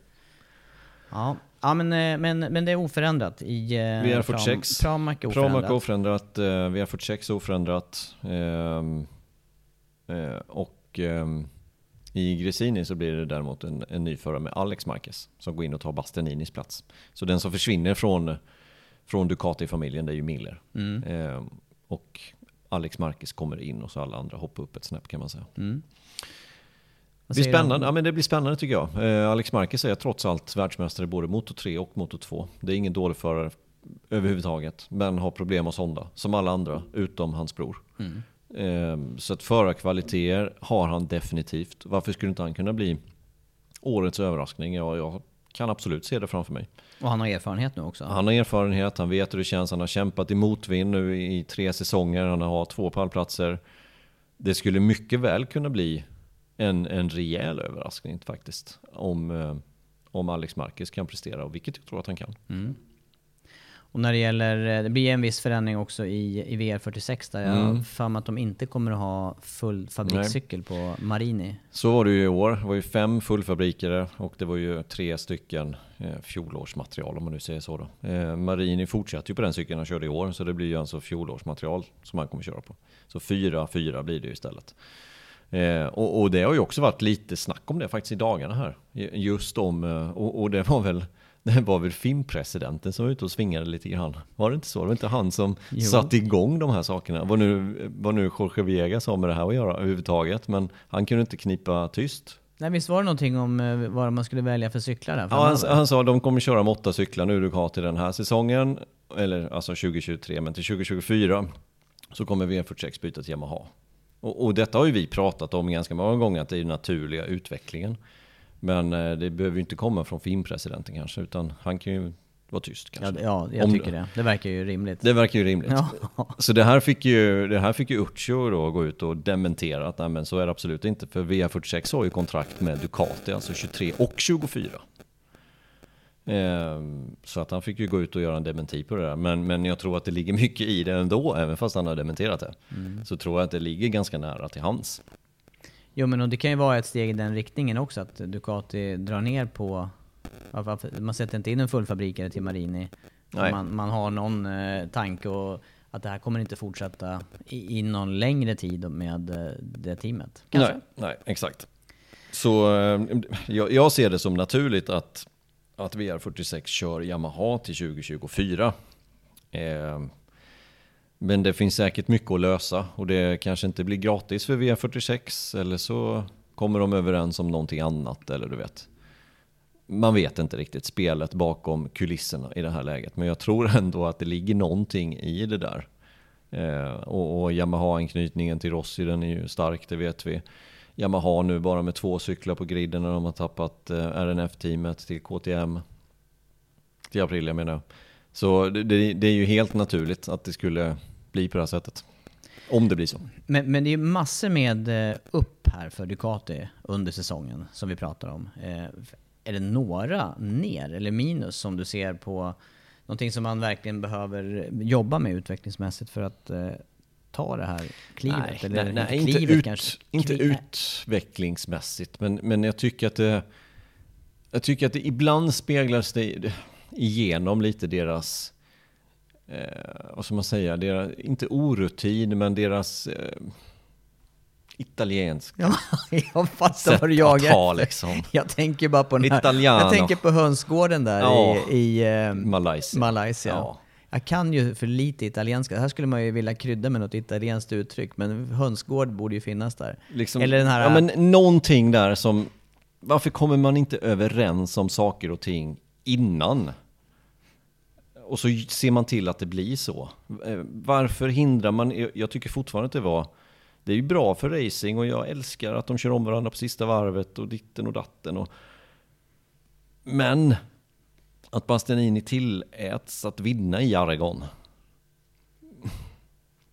Ja, ja men, eh, men, men det är oförändrat i... eh, VR46. Pram- Pramac är oförändrat. Pramac oförändrat, eh, VR46 oförändrat. ehm, eh, och ehm, i Gresini så blir det däremot en, en ny förare med Alex Marquez som går in och tar Bastianinis plats. Så den som försvinner från, från Ducati-familjen det är ju Miller. Mm. Ehm, och Alex Marquez kommer in och så alla andra hoppar upp ett snäpp kan man säga. Mm. Det blir spännande. Ja, men det blir spännande tycker jag. Eh, Alex Marquez är trots allt världsmästare både Moto 3 och Moto 2. Det är ingen dålig förare överhuvudtaget, men har problem hos Honda, som alla andra, utom hans bror. Mm. Eh, så att förarkvaliteter har han definitivt. Varför skulle inte han kunna bli årets överraskning? Ja, jag kan absolut se det framför mig. Och han har erfarenhet nu också. Han har erfarenhet, han vet hur det känns, han har kämpat i motvind nu i tre säsonger, han har två pallplatser. Det skulle mycket väl kunna bli en, en rejäl överraskning faktiskt. Om, eh, om Alex Marquez kan prestera, och vilket jag tror att han kan. Mm. Och när det gäller, eh, det blir en viss förändring också i, i VR46 där jag Mm. för mig att de inte kommer att ha full fabrikscykel på Marini. Så var det ju i år. Det var ju fem fullfabrikare och det var ju tre stycken eh, fjolårsmaterial om man nu säger så. Då. Eh, Marini fortsatte ju på den cykeln han körde i år så det blir ju alltså fjolårsmaterial som han kommer köra på. Så fyra, fyra blir det ju istället. Eh, och, och det har ju också varit lite snack om det faktiskt i dagarna här. Just om, eh, och, och det var väl det var väl filmpresidenten som var ute och svingade lite grann. Var det inte så? Det var inte han som Jo. satte igång de här sakerna. Vad nu, vad nu Jorge Viegas har med det här att göra överhuvudtaget. Men han kunde inte knipa tyst. Nej, visst var det någonting om eh, vad man skulle välja för cyklar där Ja, han, han sa att de kommer köra med åtta cyklar nu Ducati den här säsongen. Eller alltså 2023, men till 2024 så kommer V46 byta till Yamaha. Och, och detta har ju vi pratat om ganska många gånger, att det är den naturliga utvecklingen. Men eh, det behöver ju inte komma från filmpresidenten kanske, utan han kan ju vara tyst Ja, kanske. ja, jag Om- tycker det. Det verkar ju rimligt. Det verkar ju rimligt. Ja. Så det här fick ju, det här fick ju Uccio då gå ut och dementera att nej, men så är det absolut inte. För VR46 har ju kontrakt med Ducati, alltså 23 och 24. Ehm, så att han fick ju gå ut och göra en dementi på det där. Men, men jag tror att det ligger mycket i det ändå, även fast han har dementerat det. Mm. Så tror jag att det ligger ganska nära till hans. Jo men och det kan ju vara ett steg i den riktningen också, att Ducati drar ner på... Man sätter inte in en fullfabrikare till Marini. Man, man har någon eh, tanke och att det här kommer inte fortsätta i, i någon längre tid med eh, det teamet. Kanske? Nej, nej, exakt. Så eh, jag, jag ser det som naturligt att, att VR46 kör Yamaha till 2024. Men det finns säkert mycket att lösa och det kanske inte blir gratis för VR46 eller så Kommer de överens om någonting annat eller du vet? Man vet inte riktigt spelet bakom kulisserna i det här läget. Men jag tror ändå att det ligger någonting i det där. Eh, och, och Yamaha-anknytningen till Rossi den är ju stark, det vet vi. Yamaha nu bara med två cyklar på griden när de har tappat eh, RNF-teamet till KTM. Till april jag menar. Så det, det, det är ju helt naturligt att det skulle bli på det här sättet. Om det blir så. Men, men det är massor med eh, upp här för Ducati under säsongen som vi pratar om. Eh, är det några ner eller minus som du ser på någonting som man verkligen behöver jobba med utvecklingsmässigt för att eh, ta det här klivet? Nej, eller nej, nej inte, inte, klivet ut, kanske. inte Kli- utvecklingsmässigt. Men, men jag tycker att det... Jag tycker att det ibland speglas det igenom lite deras... Eh, vad ska man säga? Deras, inte orutin, men deras... Eh, italiensk Ja, jag fattar sätt vad du jagar att efter. liksom. Jag tänker bara på den här, Italiano. Jag tänker på hönsgården där Ja. i, i eh, Malaysia. Malaysia. Ja. Jag kan ju för lite italienska. Här skulle man ju vilja krydda med något italienskt uttryck, men hönsgård borde ju finnas där. Liksom, Eller den här... Ja, men någonting där som... Varför kommer man inte överens om saker och ting innan? Och så ser man till att det blir så. Eh, Varför hindrar man... jag- tycker fortfarande att det var... Det är ju bra för racing och jag älskar att de kör om varandra på sista varvet och ditten och datten. Och... Men att Bastianini tilläts att vinna i Aragon.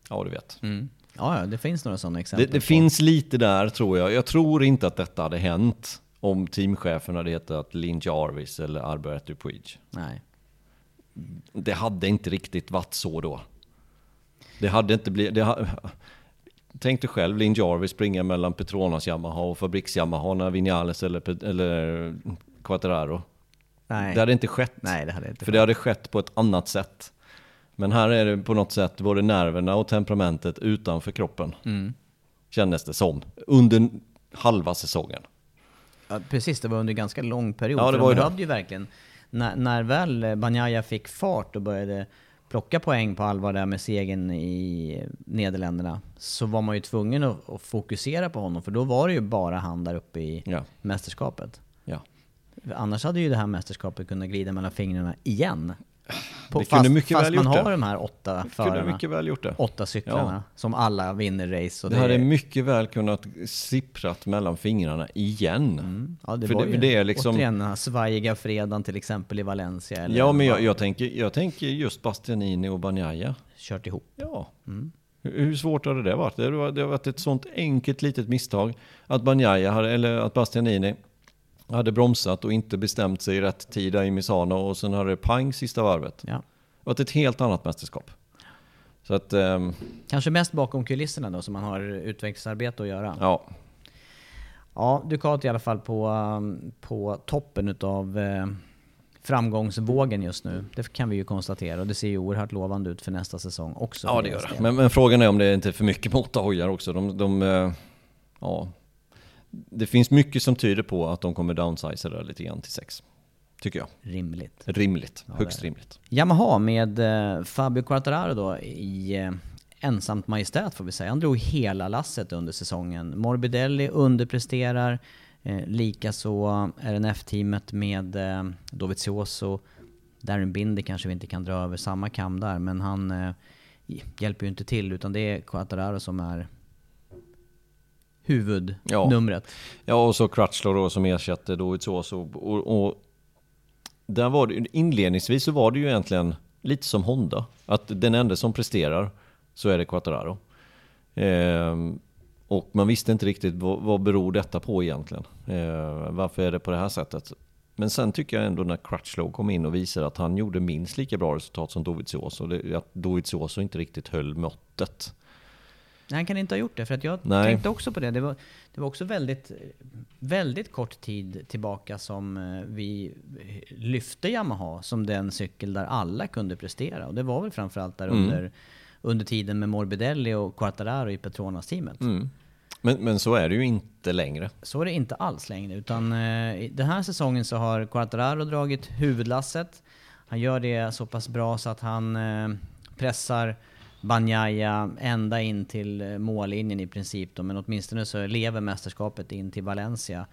Ja, du vet. Mm. Ja, det finns några sådana Det, exempel. det på- finns lite där tror jag. Jag tror inte att detta hade hänt om teamchefen hade hetat Lin Jarvis eller Alberto Puig. Nej. Det hade inte riktigt varit så då. Det hade inte blivit... Det ha, tänk dig själv Lin Jarvis springa mellan Petronas Yamaha och Fabriks Yamaha när Vinales eller, eller Quattararo. Nej. Det hade inte skett. Nej, det hade inte För det hade skett på ett annat sätt. Men här är det på något sätt både nerverna och temperamentet utanför kroppen. Mm. Kändes det som. Under halva säsongen. Ja, precis, det var under en ganska lång period. Ja, det var de ju det. ju verkligen, när, när väl eh, Banjaya fick fart och började plocka poäng på allvar där med segern i Nederländerna, så var man ju tvungen att, att fokusera på honom, för då var det ju bara han där uppe i Ja. mästerskapet. Ja. Annars hade ju det här mästerskapet kunnat glida mellan fingrarna igen. På, Det fast kunde mycket fast väl man gjort har det. de här åtta Kunde förarna, mycket väl gjort det. åtta cyklarna, som alla vinner race. Och Det hade mycket väl kunnat sipprat mellan fingrarna igen. Mm. Ja, det För var det- ju det är liksom- återigen den här svajiga fredagen till exempel i Valencia. Eller Ja, men jag, jag, tänker, jag tänker just Bastianini och Bagnaia. Kört ihop. Ja. Mm. Hur, svårt har det varit? Det har, det varit ett sånt enkelt litet misstag. Att hade, eller att Bastianini hade bromsat och inte bestämt sig i rätt tid i Misano och sen hade det pang sista varvet. Ja. Det var ett helt annat mästerskap. Så att, ehm, Kanske mest bakom kulisserna då, som man har utvecklingsarbete att göra. ja. Ja, Ducati i alla fall på, um, på toppen utav eh, framgångsvågen just nu. Det kan vi ju konstatera och det ser ju oerhört lovande ut för nästa säsong också. Ja, det gör det. Men, men frågan är om det inte är för mycket motorhojar också. De, de, eh, ja. Det finns mycket som tyder på att de kommer downsize det lite grann till sex. Tycker jag. Rimligt. Rimligt. Högst är det. rimligt. Yamaha med eh, Fabio Quartararo då i eh, ensamt majestät får vi säga. Han drog hela lasset under säsongen. Morbidelli underpresterar. Eh, Likaså RNF-teamet med eh, Dovizioso. Darren Binder kanske vi inte kan dra över samma kam där, men han eh, hjälper ju inte till utan det är Quartararo som är huvudnumret. Ja, och så Crutchlow då som ersätter Dovizioso. Och, och, och där var det, inledningsvis så var det ju egentligen lite som Honda. Att den enda som presterar så är det Quattararo. Ehm, och man visste inte riktigt vad, vad beror detta på egentligen. Ehm, varför är det på det här sättet? Men sen tycker jag ändå när Crutchlow kom in och visade att han gjorde minst lika bra resultat som Dovizioso. Att Dovizioso inte riktigt höll måttet. Nej, han kan inte ha gjort det, för att jag Nej. tänkte också på det. Det var, det var också väldigt, väldigt kort tid tillbaka som eh, vi lyfte Yamaha som den cykel där alla kunde prestera. Och det var väl framförallt där Mm. under, under tiden med Morbidelli och Quartararo i Petronas-teamet. Mm. Men, men så är det ju inte längre. Så är det inte alls längre, utan eh, den här säsongen så har Quartararo dragit huvudlasset. Han gör det så pass bra så att han eh, pressar Banjaya ända in till eh, mållinjen i princip då, men åtminstone så lever mästerskapet in till Valencia.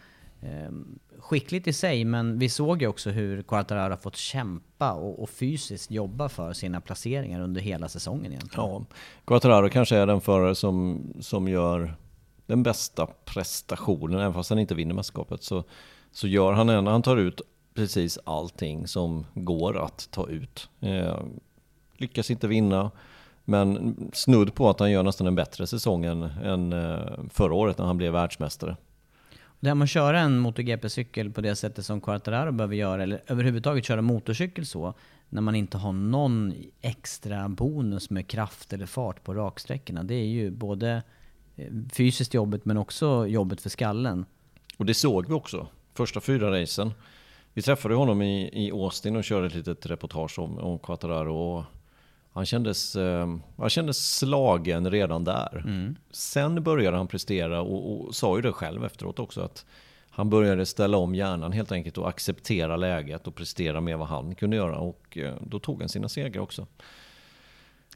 Ehm, skickligt i sig, men vi såg ju också hur Quartararo har fått kämpa och, och, fysiskt jobba för sina placeringar under hela säsongen egentligen. Ja, Quartararo kanske är den förare som, som gör den bästa prestationen, även fast han inte vinner mästerskapet, så, så gör han en, han tar ut precis allting som går att ta ut. Eh, lyckas inte vinna, men snudd på att han gör nästan en bättre säsong än, än eh, förra året när han blev världsmästare. Det här med att köra en MotoGP-cykel på det sättet som Quartararo behöver göra, eller överhuvudtaget köra motorcykel så, när man inte har någon extra bonus med kraft eller fart på raksträckorna. Det är ju både eh, fysiskt jobbigt men också jobbigt för skallen. Och det såg vi också, första fyra racen. Vi träffade honom i, i Austin och körde ett litet reportage om, om Quattararo. Och han kändes, eh, han kändes slagen redan där. Mm. Sen började han prestera och, och sa ju det själv efteråt också att han började ställa om hjärnan helt enkelt och acceptera läget och prestera med vad han kunde göra. Och eh, då tog han sina segrar också.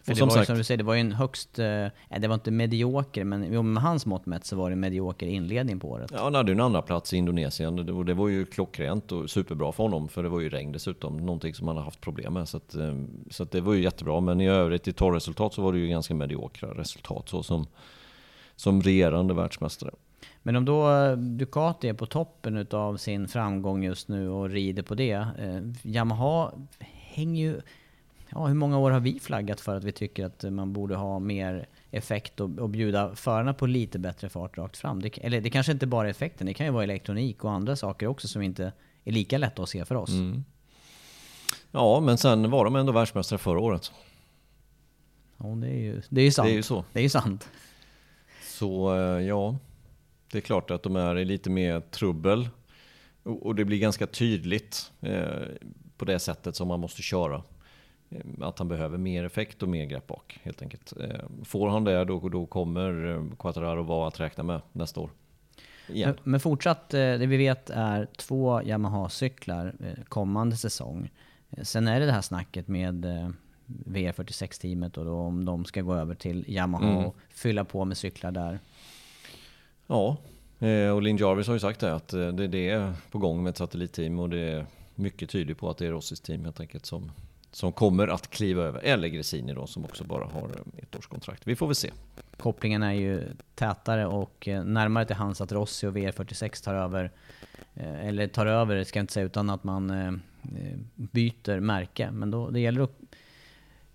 För det var sagt, som du säger, det var ju en högst, eh, det var inte medioker, men jo, med hans mått mätt så var det en medioker inledning på året. Ja, han hade ju en andra plats i Indonesien och det var ju klockrent och superbra för honom, för det var ju regn dessutom, någonting som han har haft problem med. Så, att, eh, så att det var ju jättebra, men i övrigt i torrresultat så var det ju ganska mediokra resultat så som, som regerande världsmästare. Men om då eh, Ducati är på toppen av sin framgång just nu och rider på det, Yamaha hänger ju ja, hur många år har vi flaggat för att vi tycker att man borde ha mer effekt och, och bjuda förarna på lite bättre fart rakt fram? Det, eller det kanske inte bara är effekten, det kan ju vara elektronik och andra saker också som inte är lika lätta att se för oss. Mm. Ja, men sen var de ändå världsmästare förra året. Ja, det är ju, det är ju sant. Det är ju så. Det är ju sant. Så eh, ja, det är klart att de är i lite mer trubbel. Och det blir ganska tydligt eh, på det sättet som man måste köra. Eh, att han behöver mer effekt och mer grepp bak helt enkelt. Eh, får han det då, då kommer eh, Quattararo vara att räkna med nästa år. Men, men, fortsatt, det vi vet är två Yamaha-cyklar kommande säsong. Sen är det det här snacket med VR46-teamet och då om de ska gå över till Yamaha mm. och fylla på med cyklar där. Ja, och Linn Jarvis har ju sagt det att det är på gång med ett satellitteam och det är mycket tydligt på att det är Rossis team helt enkelt som, som kommer att kliva över. Eller Gresini då som också bara har ett års kontrakt. Vi får väl se. Kopplingen är ju tätare och eh, närmare till hans att Rossi och VR46 tar över. Eh, eller tar över, ska jag inte säga, utan att man eh, byter märke. Men då, det gäller att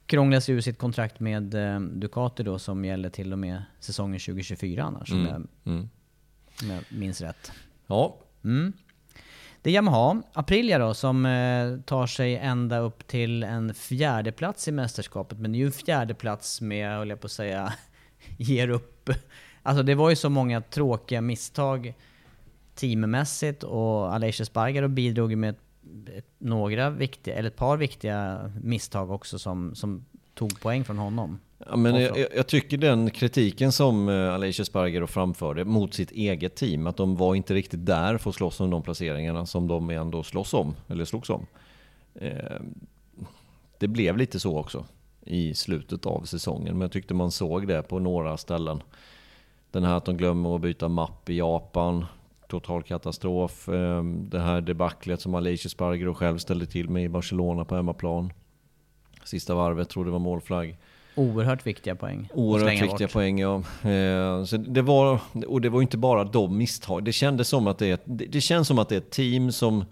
krångla sig ur sitt kontrakt med Ducati då som gäller till och med säsongen 2024 annars. Mm. Om, jag, mm. om jag minns rätt. Ja. Mm. Det är Yamaha, Aprilia då, som eh, tar sig ända upp till en fjärde plats i mästerskapet. Men det är ju en fjärde plats med, höll jag på att säga, ger upp. Alltså det var ju så många tråkiga misstag teammässigt och Aleix Espargaro bidrog med ett, ett, några viktiga, eller ett par viktiga misstag också som, som tog poäng från honom. Ja, men jag, jag, tycker den kritiken som eh, Aleix Sparger framförde mot sitt eget team, att de var inte riktigt där för att slåss om de placeringarna som de ändå slåss om, eller slogs om. Eh, det blev lite så också i slutet av säsongen, men jag tyckte man såg det på några ställen. Den här att de glömmer att byta mapp i Japan, total katastrof. Eh, det här debaclet som Aleix Sparger själv ställde till med i Barcelona på hemmaplan. Sista varvet, tror det var målflagg. Oerhört viktiga poäng. Oerhört viktiga bort. poäng, ja. Eh, så det var, och det var inte bara de misstag. Det kändes som att det, är, det känns som att det är ett team som,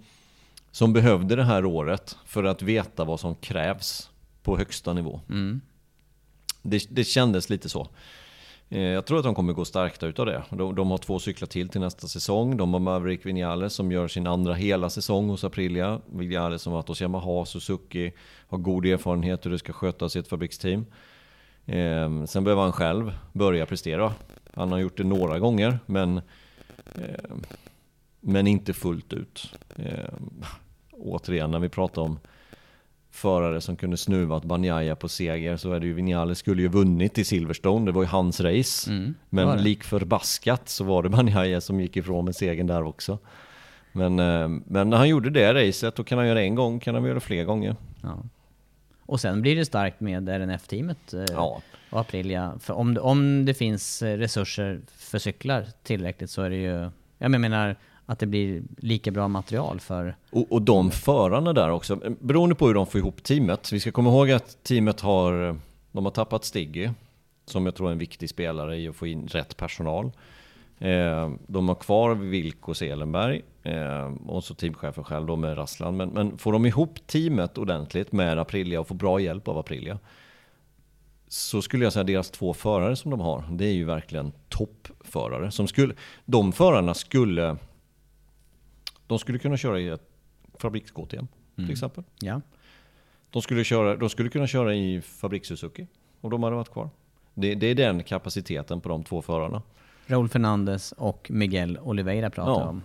som behövde det här året för att veta vad som krävs på högsta nivå. Mm. Det, det kändes lite så. Eh, jag tror att de kommer gå starka utav det. De, de, har två cyklar till till nästa säsong. De har Maverick Vinales som gör sin andra hela säsong hos Aprilia. Vinales som varit hos Yamaha, Suzuki, har god erfarenhet hur det ska skötas i ett fabriksteam. Eh, sen behöver han själv börja prestera. Han har gjort det några gånger, men, eh, men inte fullt ut. Eh, återigen, när vi pratar om förare som kunde snuva ett Banjaya på seger så är det ju Vinales skulle ju vunnit i Silverstone, det var ju hans race. Mm, men lik förbaskat så var det Banjaya som gick ifrån med segern där också. Men, eh, men när han gjorde det racet, då kan han göra en gång, kan han göra fler gånger. Ja. Och sen blir det starkt med RNF-teamet eh, Ja. och Aprilia. För om, om det finns resurser för cyklar tillräckligt så är det ju... Jag menar att det blir lika bra material för... Och, och de förarna där också, beroende på hur de får ihop teamet. Vi ska komma ihåg att teamet har, de har tappat Stiggy, som jag tror är en viktig spelare i att få in rätt personal. Eh, de har kvar Vilko Selenberg eh, och så teamchefen själv då med Rasslan. Men, men får de ihop teamet ordentligt med Aprilia och får bra hjälp av Aprilia så skulle jag säga deras två förare som de har, det är ju verkligen toppförare. Som skulle, de förarna skulle de skulle kunna köra i ett fabriks-KTM till exempel. Ja. De skulle, köra, de skulle kunna köra i fabriks-Suzuki och de hade varit kvar. Det, det är den kapaciteten på de två förarna. Raúl Fernandez och Miguel Oliveira pratar Ja. om.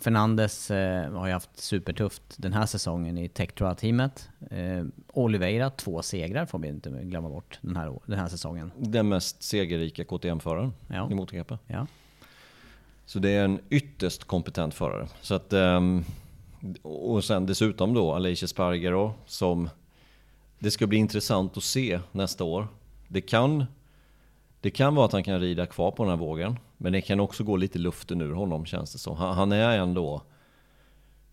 Fernandez eh, har ju haft supertufft den här säsongen i Tectroa-teamet. Eh, Oliveira, två segrar får vi inte glömma bort den här, den här säsongen. Den mest segerrika KTM-föraren Ja. i MotoGP. Ja. Så det är en ytterst kompetent förare. Så att, ehm, och sen dessutom då Alicia Spargaro som det ska bli intressant att se nästa år. Det kan, det kan vara att han kan rida kvar på den här vågen. Men det kan också gå lite luften ur honom känns det som. Han, han är ändå...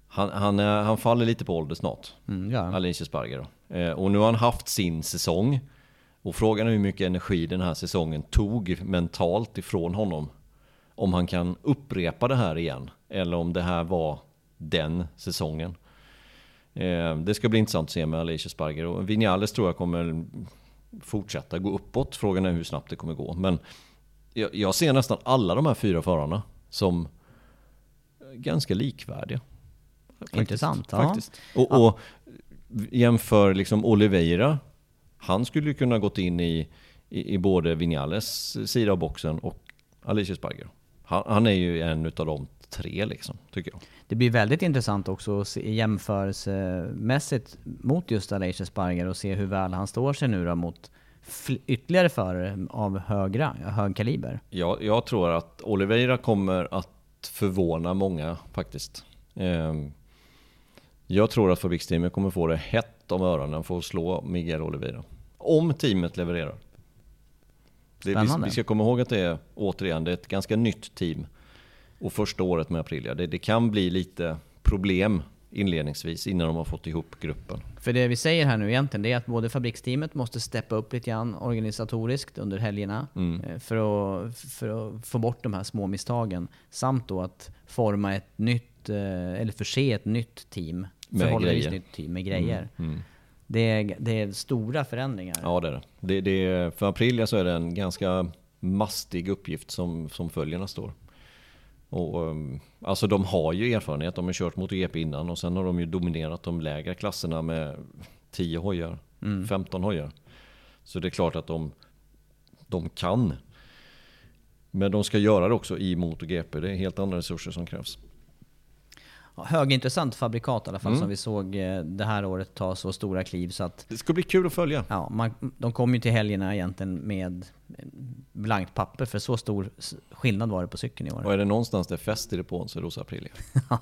Han, han, är, han faller lite på ålder snart. Mm, ja. Alicia Spargaro. Eh, och nu har han haft sin säsong. Och frågan är hur mycket energi den här säsongen tog mentalt ifrån honom. Om han kan upprepa det här igen. Eller om det här var den säsongen. Eh, det ska bli intressant att se med Alicia Spargaro. Vinales tror jag kommer fortsätta gå uppåt. Frågan är hur snabbt det kommer gå. Men jag, jag ser nästan alla de här fyra förarna som ganska likvärdiga. Faktiskt. Intressant, ja. Faktiskt. Och, och jämför liksom Oliveira. Han skulle ju kunna gått in i, i, i både Vinales sida av boxen och Alicia Sparger. Han, han är ju en utav de tre liksom, tycker jag. Det blir väldigt intressant också att se jämförelsemässigt mot just Alicia Sparger och se hur väl han står sig nu då mot ytterligare förare av högra, hög kaliber. Jag, jag tror att Oliveira kommer att förvåna många faktiskt. Ehm, jag tror att fabriksteamet kommer få det hett om öronen för att slå Miguel Oliveira. Om teamet levererar. Det, vi, vi ska komma ihåg att det är, återigen, det är ett ganska nytt team. Och första året med Aprilia. Det, det kan bli lite problem inledningsvis innan de har fått ihop gruppen. För det vi säger här nu egentligen, det är att både fabriksteamet måste steppa upp lite grann organisatoriskt under helgerna eh, för, att, för att få bort de här små misstagen. Samt då att forma ett nytt, eh, eller förse ett nytt team, Med förhållandevis grejer. nytt team med grejer. Det, är, det är stora förändringar. Ja det är det. det, det för Aprilia så är det en ganska mastig uppgift som, som följer nästa år. Och, um, alltså de har ju erfarenhet, de har kört MotoGP innan och sen har de ju dominerat de lägre klasserna med 10 hojar, 15 hojar. Så det är klart att de, de kan. Men de ska göra det också i MotoGP, det är helt andra resurser som krävs. Högintressant fabrikat i alla fall Mm. som vi såg eh, det här året ta så stora kliv så att Det ska bli kul att följa. Ja, man, de kom ju till helgerna egentligen med blankt papper för så stor skillnad var det på cykeln i år. Och är det någonstans det är fest i depån så är det hos Aprilia.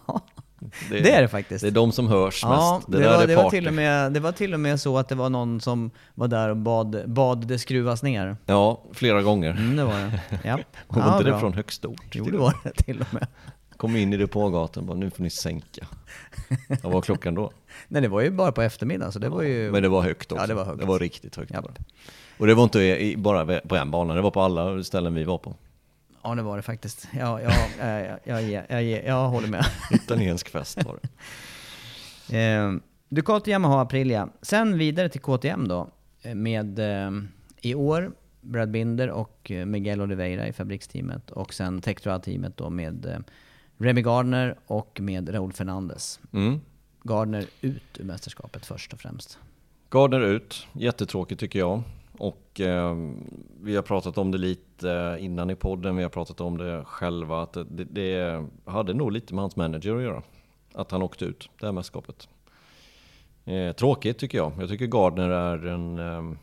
Det är det faktiskt. Det är de som hörs Ja, mest. det, där var, är det, var till och med, det var till och med så att det var någon som var där och bad, bad det skruvas ner. Ja, flera gånger. Mm, det var det. Ja. Och var Ja, inte det från högst ort? Jo, det var det till och med. Kom in i depågatan och bara, nu får ni sänka. Vad var klockan då? Nej, det var ju bara på eftermiddagen, så det var ju... Men det var högt också. Ja, det var högt. Det var riktigt högt. Japp. Och det var inte bara på en bana, det var på alla ställen vi var på. Ja, det var det faktiskt. Ja, ja, jag, jag, jag, jag, jag, håller med. Italiensk fest var det. Eh, Ducati Yamaha Aprilia. Sen vidare till KTM då. eh, Med eh, i år Brad Binder och eh, Miguel Oliveira i fabriksteamet. Och sen Tectroa-teamet då med eh, Remy Gardner och med Raúl Fernandez. Mm. Gardner ut ur mästerskapet först och främst. Gardner ut, jättetråkigt tycker jag. Och eh, vi har pratat om det lite innan i podden, vi har pratat om det själva. Att det, det hade nog lite med hans manager att göra. Att han åkte ut det här mästerskapet. Eh, tråkigt tycker jag. Jag tycker Gardner är en... Eh,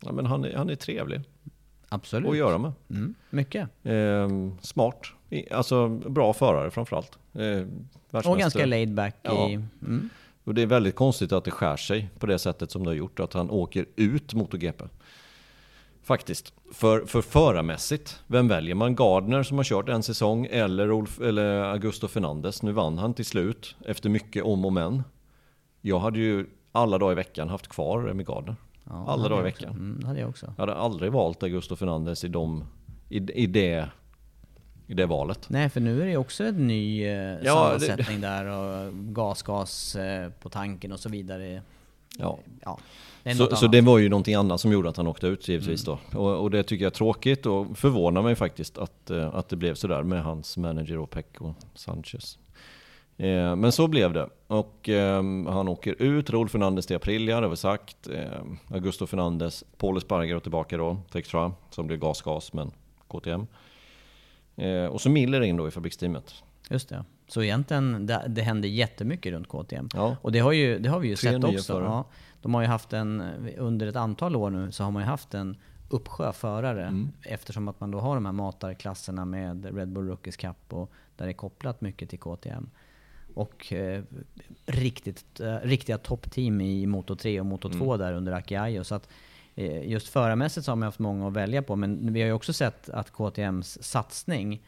ja, men han, är, han är trevlig Absolut. att göra med. Mm, mycket. Eh, smart. Alltså bra förare framförallt. Eh, Och ganska laid back Ja. i... Mm. Och det är väldigt konstigt att det skär sig på det sättet som det har gjort, att han åker ut MotoGP. Faktiskt. För, för förarmässigt, vem väljer man? Gardner som har kört en säsong eller, Ulf, eller Augusto Fernandes? Nu vann han till slut efter mycket om och men. Jag hade ju alla dagar i veckan haft kvar Remy Gardner. Ja, alla dagar i veckan. Mm, hade jag också. Jag hade aldrig valt Augusto Fernandes i, de, i, i, det, i det valet. Nej, för nu är det också en ny eh, Ja, sammansättning där och gas-gas eh, på tanken och så vidare. Ja. Ja, det Så, så det var ju någonting annat som gjorde att han åkte ut givetvis Mm. då. Och, och det tycker jag är tråkigt och förvånar mig faktiskt att, eh, att det blev sådär med hans manager och Pecco Sanchez. Eh, men så blev det. Och eh, han åker ut, Raúl Fernandez till Aprilia, det har vi sagt. Eh, Augusto Fernandez, Paul Espargaro tillbaka då, Tektra, som blev gas-gas men KTM. Eh, och så Miller in då i fabriksteamet. Just det. Så egentligen, det, det händer jättemycket runt KTM. Ja. Och det har, ju, det har vi ju Tre sett också. Ja, de har ju haft en, under ett antal år nu så har man ju haft en uppsjö förare. Mm. Eftersom att man då har de här matarklasserna med Red Bull Rookies Cup och där det är kopplat mycket till KTM. Och eh, riktigt, eh, riktiga toppteam i Moto 3 och Moto 2 Mm. där under Aki Ajo. Så att just förarmässigt så har man haft många att välja på. Men vi har ju också sett att KTMs satsning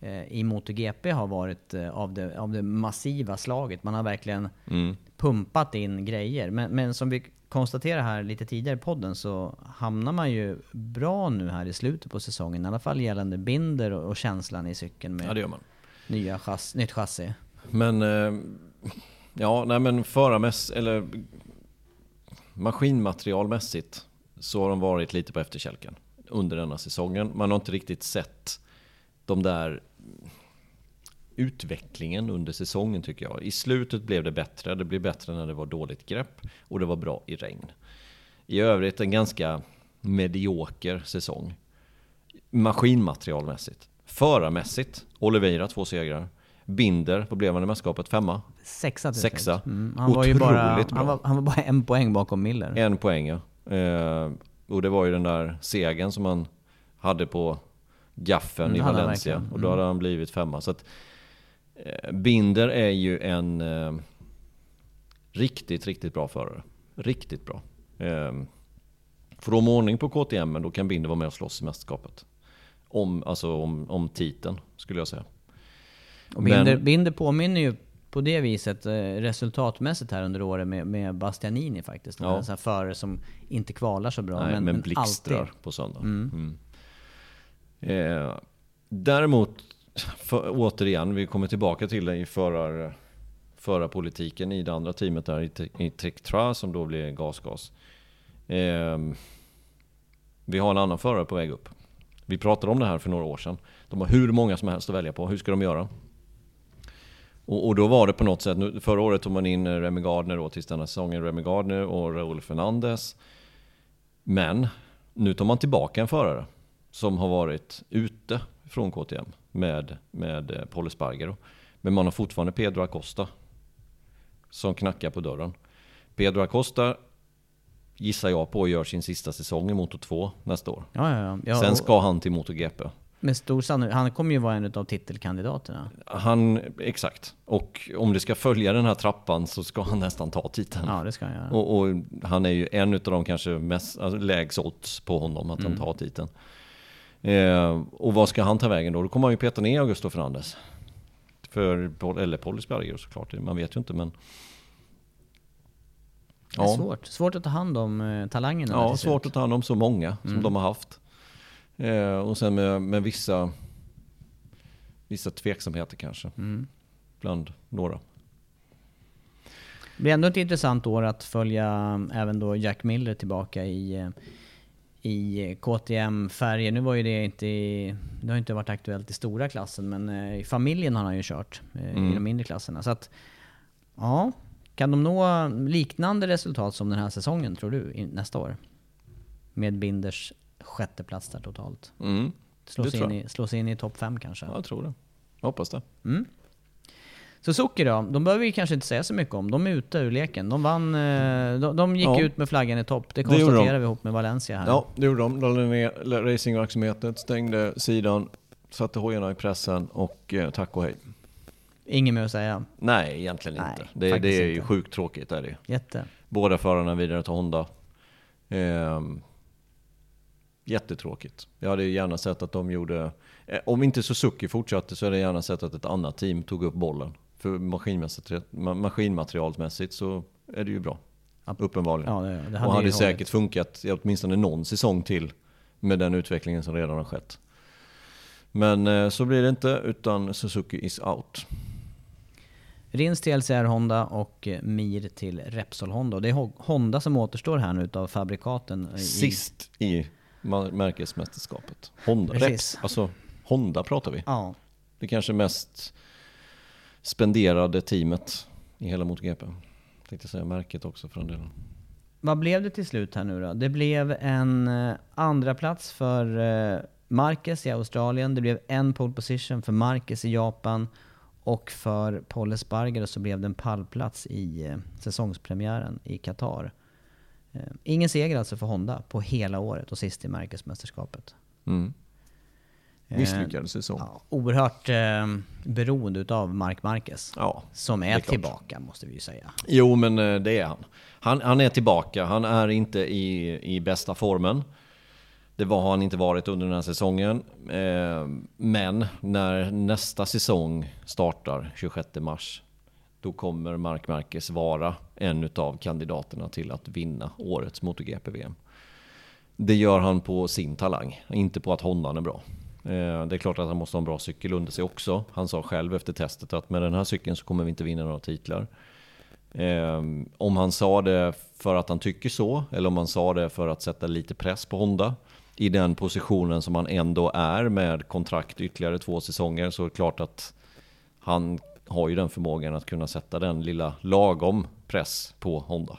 eh, i MotoGP har varit eh, av det, av det massiva slaget. Man har verkligen Mm. pumpat in grejer. Men, men som vi konstaterade här lite tidigare i podden så hamnar man ju bra nu här i slutet på säsongen. I alla fall gällande binder och, och känslan i cykeln med Ja nya chass, nytt chassi. Men, eh, ja, nej men förarmäss eller maskinmaterialmässigt så har de varit lite på efterkälken under denna säsongen. Man har inte riktigt sett de där utvecklingen under säsongen tycker jag. I slutet blev det bättre, det blev bättre när det var dåligt grepp och det var bra i regn. I övrigt en ganska medioker säsong. Maskinmaterialmässigt. Förarmässigt, Oliveira två segrar. Binder, vad blev han i mästerskapet? Femma? Sexa till Sexa. Mm, han, var ju bara, Otroligt bra. han, var, han var bara en poäng bakom Miller. En poäng ja. Eh, och det var ju den där segern som han hade på gaffeln Mm, i Valencia. verkligen. Och då Mm. hade han blivit femma. Så att, eh, Binder är ju en eh, riktigt, riktigt bra förare. Riktigt bra. Eh, får de ordning på KTM då kan Binder vara med och slåss i mästerskapet. Om, alltså om, om titeln skulle jag säga. Och Binder, Men- Binder påminner ju på det viset eh, resultatmässigt här under året med, med Bastianini faktiskt. Ja. En sån här förare som inte kvalar så bra. Nej, men, men, blixtrar alltid. på söndag. Mm. Mm. Eh, däremot, för, återigen, vi kommer tillbaka till det i förar, förarpolitiken i det andra teamet där i, i Tektra som då blir gasgas. Eh, vi har en annan förare på väg upp. Vi pratade om det här för några år sedan. De har hur många som helst att välja på. Hur ska de göra? Och, och då var det på något sätt, nu, förra året tog man in eh, Remy Gardner då tills denna säsongen, Remy Gardner och Raúl Fernandez. Men nu tar man tillbaka en förare som har varit ute från KTM med, med eh, Paul Espargaro. Men man har fortfarande Pedro Acosta som knackar på dörren. Pedro Acosta gissar jag på gör sin sista säsong i Moto 2 nästa år. Ja, ja, ja. Sen ska han till MotoGP. Med stor sannolikhet. Han kommer ju vara en av titelkandidaterna. Han, exakt. Och om det ska följa den här trappan så ska han nästan ta titeln. Ja, det ska han göra. Och, och han är ju en av de kanske mest alltså, lägst odds på honom att Mm. han tar titeln. Eh, och vad ska han ta vägen då? Då kommer han ju peta ner Augusto Fernandes. För, eller Paul Espargaro såklart, man vet ju inte men... Det är svårt. Svårt att ta hand om eh, talangerna. Ja, svårt att ta hand om så många som Mm. de har haft. Eh, och sen med, med vissa, vissa tveksamheter kanske. Mm. Bland några. Det blir ändå ett intressant år att följa eh, även då Jack Miller tillbaka i, eh, i KTM-färger. Nu var ju det inte i, det har inte varit aktuellt i stora klassen, men eh, i familjen har han ju kört eh, i Mm. de mindre klasserna. Så att, ja, kan de nå liknande resultat som den här säsongen tror du i, nästa år? Med Binders sjätte plats där totalt. Mm. Slå Det sig, in i, slå sig in i topp fem kanske. Ja, jag tror det. Jag hoppas det. Mm. Suzuki då, de behöver vi kanske inte säga så mycket om. De är ute ur leken. De vann, eh, de, de gick Ja. ut med flaggan i topp. Det Det konstaterar vi ihop med Valencia här. Ja, det gjorde de. De lade ner racingverksamheten, stängde sidan, satte hojarna i pressen och eh, tack och hej. Inget mer att säga. Nej, egentligen Nej, inte. Det, det är ju sjukt tråkigt. Är det. Jätte. Båda förarna vidare till Honda. Ehm, jättetråkigt. Jag hade gärna sett att de gjorde... Eh, om inte Suzuki fortsatte så hade jag gärna sett att ett annat team tog upp bollen. För maskinmaterialsmässigt så är det ju bra. Uppenbarligen. Ja, det, det och hade hade ju säkert hållit. funkat åtminstone någon säsong till med den utvecklingen som redan har skett. Men eh, så blir det inte, utan Suzuki is out. Rins till LCR Honda och eh, Mir till Repsol Honda. Och det är Ho- Honda som återstår här nu utav fabrikaten. Sist i märkesmästerskapet. Honda, Precis. Alltså Honda pratar vi. Ja. Det kanske mest spenderade teamet i hela MotoGP. Tänkte säga märket också för den delen. Vad blev det till slut här nu då? Det blev en eh, andra plats för eh, Marquez i Australien. Det blev en pole position för Marquez i Japan. Och för Paul Espargaro så blev det en pallplats i eh, säsongspremiären i Qatar. Eh, ingen seger alltså för Honda på hela året och sist i Marquez-mästerskapet. Mm. Eh, Misslyckad säsong. Ja, oerhört eh, beroende utav Mark Marquez. Ja, Som är, är tillbaka måste vi ju säga. Jo, men eh, det är han. han. Han är tillbaka. Han är inte i, i bästa formen. Det var, har han inte varit under den här säsongen. Eh, men när nästa säsong startar 26 mars, då kommer Mark Marquez vara en av kandidaterna till att vinna årets MotoGP-VM. Det gör han på sin talang, inte på att Hondan är bra. Eh, det är klart att han måste ha en bra cykel under sig också. Han sa själv efter testet att med den här cykeln så kommer vi inte vinna några titlar. Eh, om han sa det för att han tycker så, eller om han sa det för att sätta lite press på Honda i den positionen som han ändå är med kontrakt ytterligare två säsonger så är det klart att han har ju den förmågan att kunna sätta den lilla lagom press på Honda.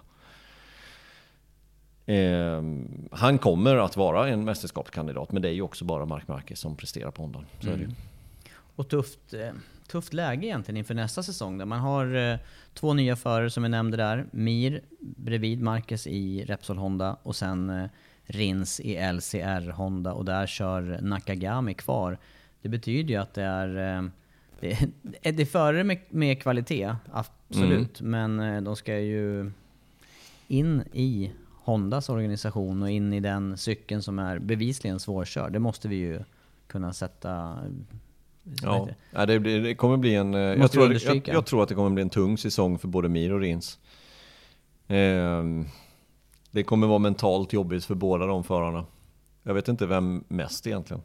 Eh, han kommer att vara en mästerskapskandidat, men det är ju också bara Mark Marquez som presterar på Honda. Så är det. Mm. Och tufft, eh, tufft läge egentligen inför nästa säsong. Där man har eh, två nya förare som vi nämnde där. Mir bredvid Marcus i Repsol Honda och sen eh, Rins i LCR Honda och där kör Nakagami kvar. Det betyder ju att det är, eh, det, är- det är förare med, med kvalitet, absolut. Men eh, de ska ju in i Hondas organisation och in i den cykeln som är bevisligen svårkörd. Det måste vi ju kunna sätta... vad Ja, det? ja det, blir, det kommer bli en... eh, Jag tror, det, jag, jag tror att det kommer bli en tung säsong för både Mir och Rins. Ehm, det kommer vara mentalt jobbigt för båda de förarna. Jag vet inte vem mest egentligen.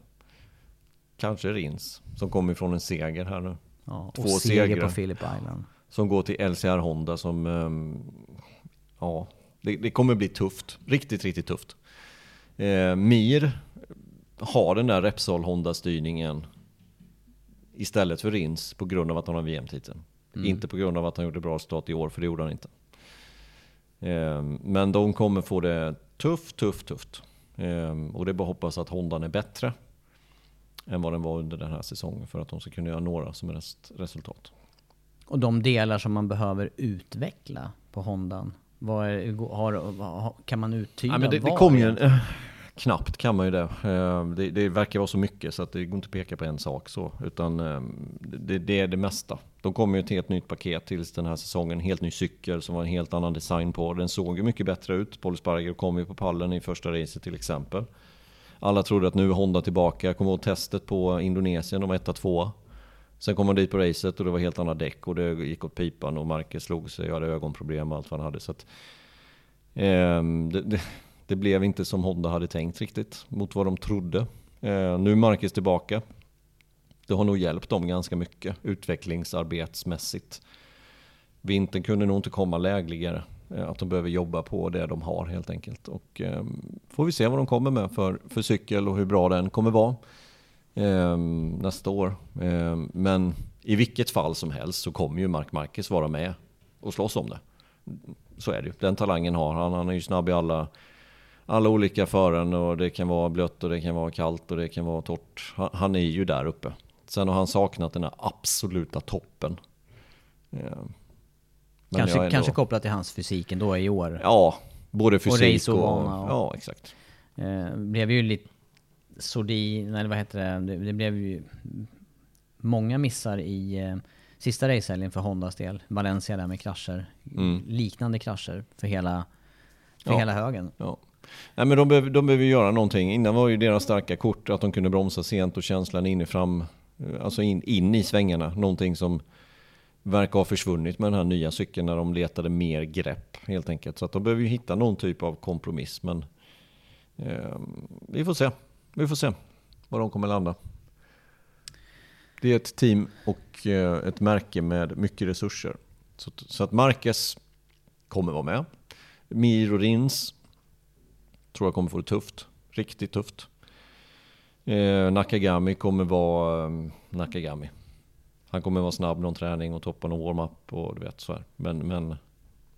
Kanske Rins, som kommer ifrån en seger här nu. Ja, Två och seger segrar. på Phillip Island. Som går till LCR Honda som... ehm, ja, det, det kommer bli tufft. Riktigt, riktigt tufft. Eh, Mir har den där Repsol Honda-styrningen istället för Rins på grund av att han har VM-titeln. Inte på grund av att han gjorde bra resultat i år, för det gjorde han inte. Eh, men de kommer få det tufft, tufft, tufft. Eh, och det är bara att hoppas att Hondan är bättre än vad den var under den här säsongen för att de ska kunna göra några som helst resultat. Och de delar som man behöver utveckla på Hondan. Vad är, har, kan man uttyda Ja, men det, det kom ju en, eh, knappt kan man ju det. Eh, det. Det verkar vara så mycket så att det går inte att peka på en sak så. Utan eh, det, det är det mesta. De kommer ju ett helt nytt paket till den här säsongen. En helt ny cykel som var en helt annan design på. Den såg ju mycket bättre ut. Paul Sparger kom ju på pallen i första racet till exempel. Alla trodde att nu är Honda tillbaka. Jag kommer ihåg testet på Indonesien, de var etta, tvåa. Sen kom man dit på racet och det var helt andra däck och det gick åt pipan och Marcus slog sig och hade ögonproblem och allt vad han hade. Så att, ehm, det, det, det blev inte som Honda hade tänkt riktigt mot vad de trodde. Eh, nu är Marcus tillbaka. Det har nog hjälpt dem ganska mycket utvecklingsarbetsmässigt. Vintern kunde nog inte komma lägligare. Eh, att de behöver jobba på det de har helt enkelt. Och eh, får vi se vad de kommer med för, för cykel och hur bra den kommer vara eh, nästa år. Eh, men i vilket fall som helst så kommer ju Mark Marquez vara med och slåss om det. Så är det ju. Den talangen har han. Han är ju snabb i alla, alla olika fören och det kan vara blött och det kan vara kallt och det kan vara torrt. Han, han är ju där uppe. Sen har han saknat den här absoluta toppen. Ehm, men Kanske, ändå- kanske kopplat till hans fysik ändå i år. Ja, både fysik och... raceovana och- Ja, exakt. Eh, blev ju lite sordin, eller vad heter det? det? Det blev ju många missar i eh, sista racehelgen för Hondas del. Valencia där med krascher. Mm. Liknande krascher för hela, för Ja. hela högen. Ja. Nej, men de behöver, de behöver göra någonting. Innan var ju deras starka kort att de kunde bromsa sent och känslan in i fram, alltså in, in i svängarna. Någonting som verkar ha försvunnit med den här nya cykeln när de letade mer grepp helt enkelt. Så att de behöver ju hitta någon typ av kompromiss. Men eh, vi får se. Vi får se var de kommer landa. Det är ett team och eh, ett märke med mycket resurser. Så, så att Marquez kommer vara med. Mir och Rins tror jag kommer få det tufft. Riktigt tufft. Eh, Nakagami kommer vara ehm, Nakagami. Han kommer vara snabb någon träning och toppa någon warm-up och du vet så här. Men, men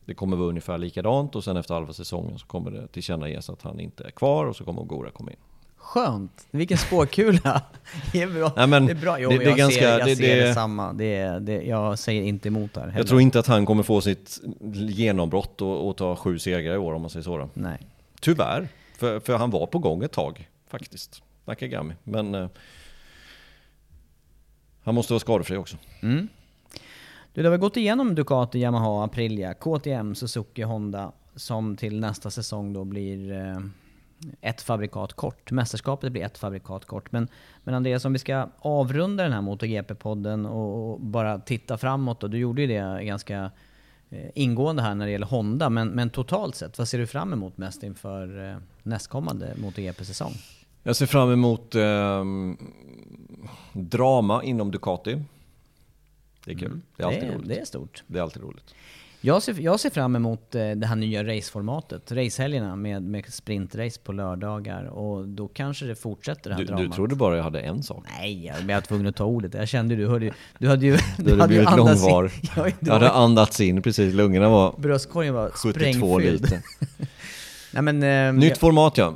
det kommer vara ungefär likadant och sen efter halva säsongen så kommer det tillkännages att han inte är kvar och så kommer Ogura komma in. Skönt! Vilken spåkula! det är bra. Nej, men det är bra. Jo, det- det jag ganska- ser, jag det- ser det- detsamma. Det det, jag säger inte emot där heller. Jag tror inte att han kommer få sitt genombrott och, och ta sju segrar i år om man säger så. Då. Nej. Tyvärr, för, för han var på gång ett tag faktiskt. Nakagami. Men eh, han måste vara skadefri också. Mm. Du, det har vi gått igenom Ducati, Yamaha, Aprilia, KTM, Suzuki, Honda som till nästa säsong då blir eh, ett fabrikat kort. Mästerskapet blir ett fabrikat kort. Men, men Andreas, om vi ska avrunda den här MotoGP-podden och, och bara titta framåt då. Du gjorde ju det ganska eh, ingående här när det gäller Honda. Men, men totalt sett, vad ser du fram emot mest inför eh, nästkommande MotoGP-säsong? Jag ser fram emot eh, drama inom Ducati. Det är kul. Det är alltid det, roligt. det är stort. Det är alltid roligt. Jag ser, jag ser fram emot eh, det här nya raceformatet. Racehelgerna med, med sprintrace på lördagar. Och då kanske det fortsätter det här Du, du dramat. trodde bara jag hade en sak. Nej, jag var tvungen att ta ordet. Jag kände du hörde. Du hade ju... Du hade hade ju blivit andats in-. Ja, du Jag hade andats in precis. Lungorna var Bröstkorgen var 72 sprängfylld. liter. Nej, men, eh, Nytt jag, format ja.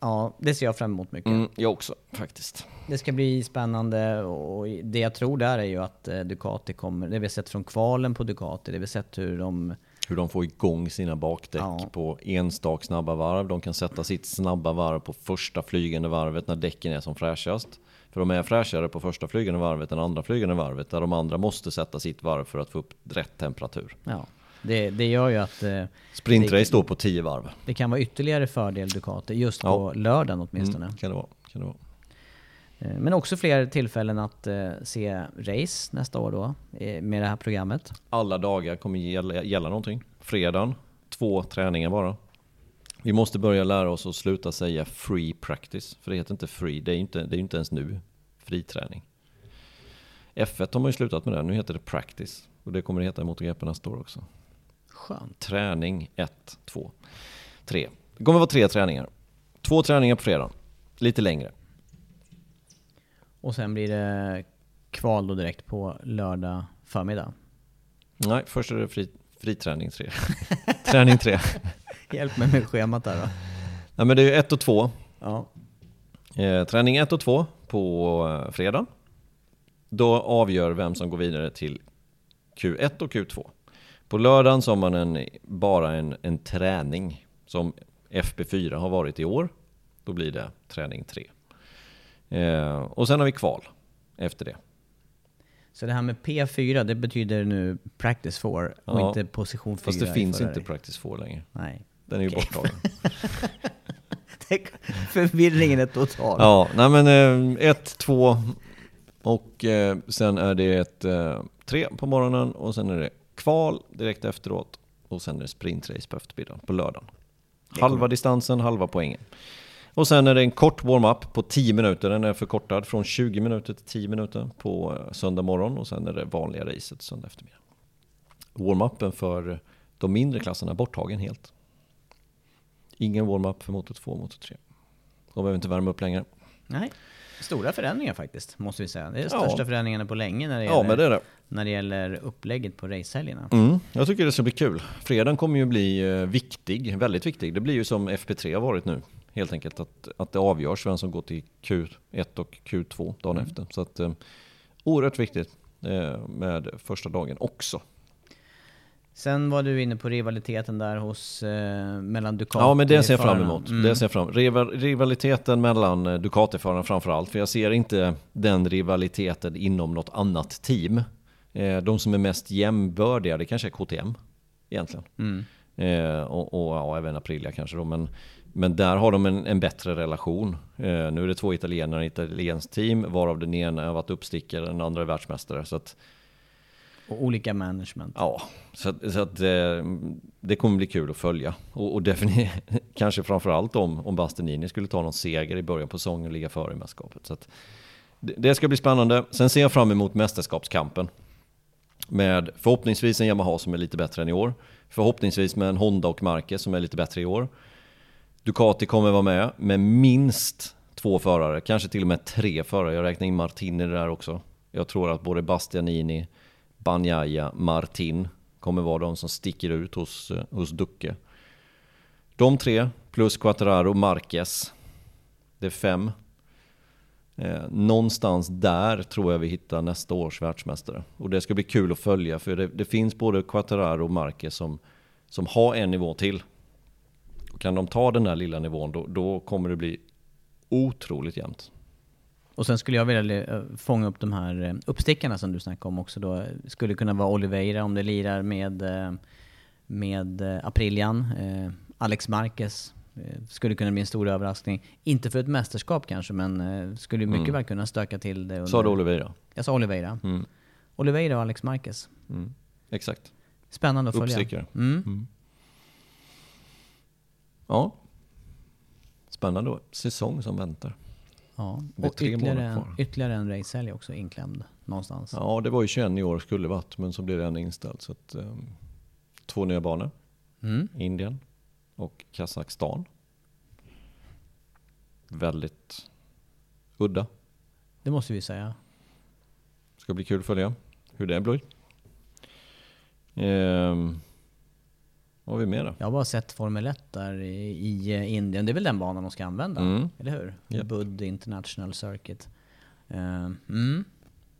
Ja, det ser jag fram emot mycket. Mm, jag också faktiskt. Det ska bli spännande och det jag tror där är ju att eh, Ducati kommer... Det vi har sett från kvalen på Ducati, det vi har sett hur de... Hur de får igång sina bakdäck Ja. på enstaka snabba varv. De kan sätta sitt snabba varv på första flygande varvet när däcken är som fräschast. För de är fräschare på första flygande varvet än andra flygande varvet. Där de andra måste sätta sitt varv för att få upp rätt temperatur. Ja, det, det gör ju att... eh, Sprintrace står på 10 varv. det kan vara ytterligare fördel Ducati, just Ja. på lördagen åtminstone. Mm, kan det vara. Kan det vara. Eh, Men också fler tillfällen att eh, se race nästa år då, eh, med det här programmet. Alla dagar kommer gälla, gälla någonting. Fredagen, två träningar bara. Vi måste börja lära oss att sluta säga free practice. För det heter inte free, det är ju inte, det är ju inte ens nu fri träning. F1 har man ju slutat med det, nu heter det practice. Och det kommer det heta i MotoGP nästa år också. Skönt. Träning 1, 2, 3. Det kommer vara tre träningar. Två träningar på fredag, lite längre. Och sen blir det kval då direkt på lördag förmiddag. Nej, först är det fri, friträning 3. Träning 3. Hjälp mig med schemat där då. Nej men det är ju 1 och 2. Ja. Eh, träning 1 och 2 på eh, fredag. Då avgör vem som går vidare till Q1 och Q2. På lördagen så har man en, bara en, en träning som FP4 har varit i år. Då blir det träning 3. Eh, och sen har vi kval efter det. Så det här med P4, det betyder nu practice 4 och Ja, inte position 4 Fast det finns inte Practice 4 längre. Nej. Den är ju Okej. borttagen. Förvirringen är total. Ja, nej men 1, 2 och eh, sen är det ett 3 på morgonen och sen är det kval direkt efteråt och sen är det sprintrace på eftermiddagen på lördagen. Halva distansen, halva poängen. Och sen är det en kort warm-up på 10 minuter. Den är förkortad från 20 minuter till 10 minuter på eh, söndag morgon och sen är det vanliga racet söndag eftermiddag. Warm-upen för de mindre klasserna är borttagen helt. Ingen warm-up för motor 2 och motor 3. De behöver inte värma upp längre. Nej. Stora förändringar faktiskt, måste vi säga. Det är de Ja. största förändringarna på länge när det Ja, gäller, det det. När det gäller upplägget på racehelgerna. Mm, jag tycker det ska bli kul. Fredagen kommer ju bli eh, viktig, väldigt viktig. Det blir ju som FP3 har varit nu. Helt enkelt att, att det avgörs vem som går till Q1 och Q2 dagen efter. Så att eh, oerhört viktigt eh, med första dagen också. Sen var du inne på rivaliteten där hos, eh, mellan Ducati Ja men det ser jag fram emot. Mm. Det ser jag fram. Rival, rivaliteten mellan eh, Ducati-förarna framför allt. För jag ser inte den rivaliteten inom något annat team. Eh, de som är mest jämbördiga, det kanske är KTM egentligen. Eh, och, och ja, även Aprilia kanske då. Men, men där har de en, en bättre relation. Eh, nu är det två italienare i ett italienskt team, varav den ena har varit uppstickare, den andra är världsmästare. Så att, Och olika management. Ja, så att, så att eh, det kommer bli kul att följa. Och, och kanske framförallt om, om Bastianini skulle ta någon seger i början på säsongen och ligga före i mästerskapet. Så att det, det ska bli spännande. Sen ser jag fram emot mästerskapskampen. Med förhoppningsvis en Yamaha som är lite bättre än i år. Förhoppningsvis med en Honda och Marquez som är lite bättre i år. Ducati kommer vara med med minst två förare, kanske till och med tre förare. Jag räknar in Martin i det där också. Jag tror att både Bastianini, Banjaya, Martin kommer vara de som sticker ut hos, eh, hos Ducke. De tre plus Quattararo, Marquez. Det är fem. Eh, någonstans där tror jag vi hittar nästa års världsmästare. Och det ska bli kul att följa för det, det finns både Quattararo och Marquez som, som har en nivå till. Kan de ta den där lilla nivån då, då kommer det bli otroligt jämnt. Och sen skulle jag vilja eh, fånga upp de här eh, uppstickarna som du snackade om också då. Skulle kunna vara Oliveira om det lirar med, eh, med Aprilian. Alex Marquez skulle kunna bli en stor överraskning. Inte för ett mästerskap kanske, men skulle mycket Mm. väl kunna stöka till det. Under... Sa du Oliveira? Jag sa Oliveira. Mm. Oliveira och Alex Marquez. Mm. Exakt. Spännande att följa. Uppstickare. Mm. Ja. Spännande då. Säsong som väntar. Ja. Och ytterligare en, kvar. ytterligare en racehelg också inklämd någonstans. Ja, det var ju 21 i år skulle varit, men så blev det en inställd. Så att, ehm, två nya banor. Mm. Indien och Kazakstan. Väldigt udda. Det måste vi säga. Ska bli kul att följa hur det blir. Ehm, vad har vi mer då? Jag har bara sett Formel 1 där i, eh, Indien. Det är väl den banan de ska använda? Mm. Eller hur? Japp. Bud International Circuit. Eh, mm.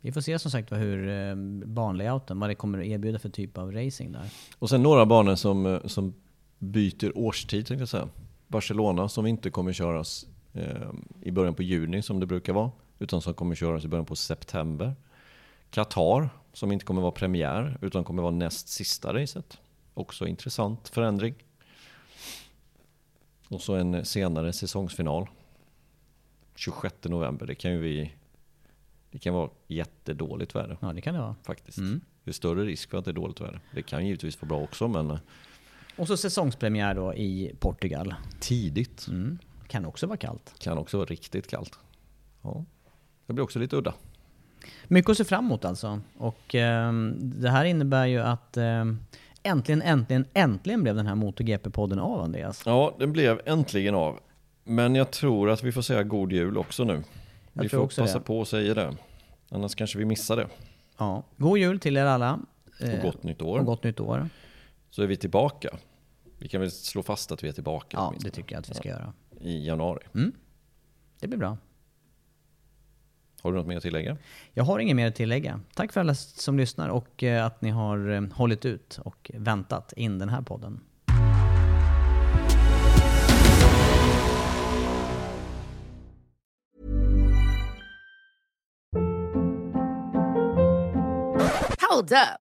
Vi får se som sagt vad hur uh, banlayouten, vad det kommer att erbjuda för typ av racing där. Och sen några banor som, eh, som byter årstid tänkte jag säga. Barcelona som inte kommer köras eh, i början på juni som det brukar vara. Utan som kommer köras i början på september. Qatar som inte kommer vara premiär utan kommer vara näst sista racet. Också intressant förändring. Och så en senare säsongsfinal. 26 november. Det kan ju vi... Det kan vara jättedåligt väder Ja, det kan det vara. faktiskt. Mm. Det är större risk för att det är dåligt väder. Det kan givetvis vara bra också men eh, Och så säsongspremiär då i Portugal. tidigt. Mm. Kan också vara kallt. Kan också vara riktigt kallt. Ja. Det blir också lite udda. Mycket att se fram emot alltså. Och ehm, det här innebär ju att ehm, äntligen, äntligen, äntligen blev den här MotoGP-podden av Andreas. Ja, den blev äntligen av. Men jag tror att vi får säga god jul också nu. Jag vi får passa det. på att säga det. Annars kanske vi missar det. Ja. God jul till er alla. Och Eh, gott nytt år. Och gott nytt år. Så är vi tillbaka. Vi kan väl slå fast att vi är tillbaka Ja, åtminstone. det tycker jag att vi ska göra. i januari. Det blir bra. Har du något mer att tillägga? Jag har inget mer att tillägga. Tack för alla som lyssnar och eh, att ni har eh, hållit ut och väntat in den här podden. Hold up.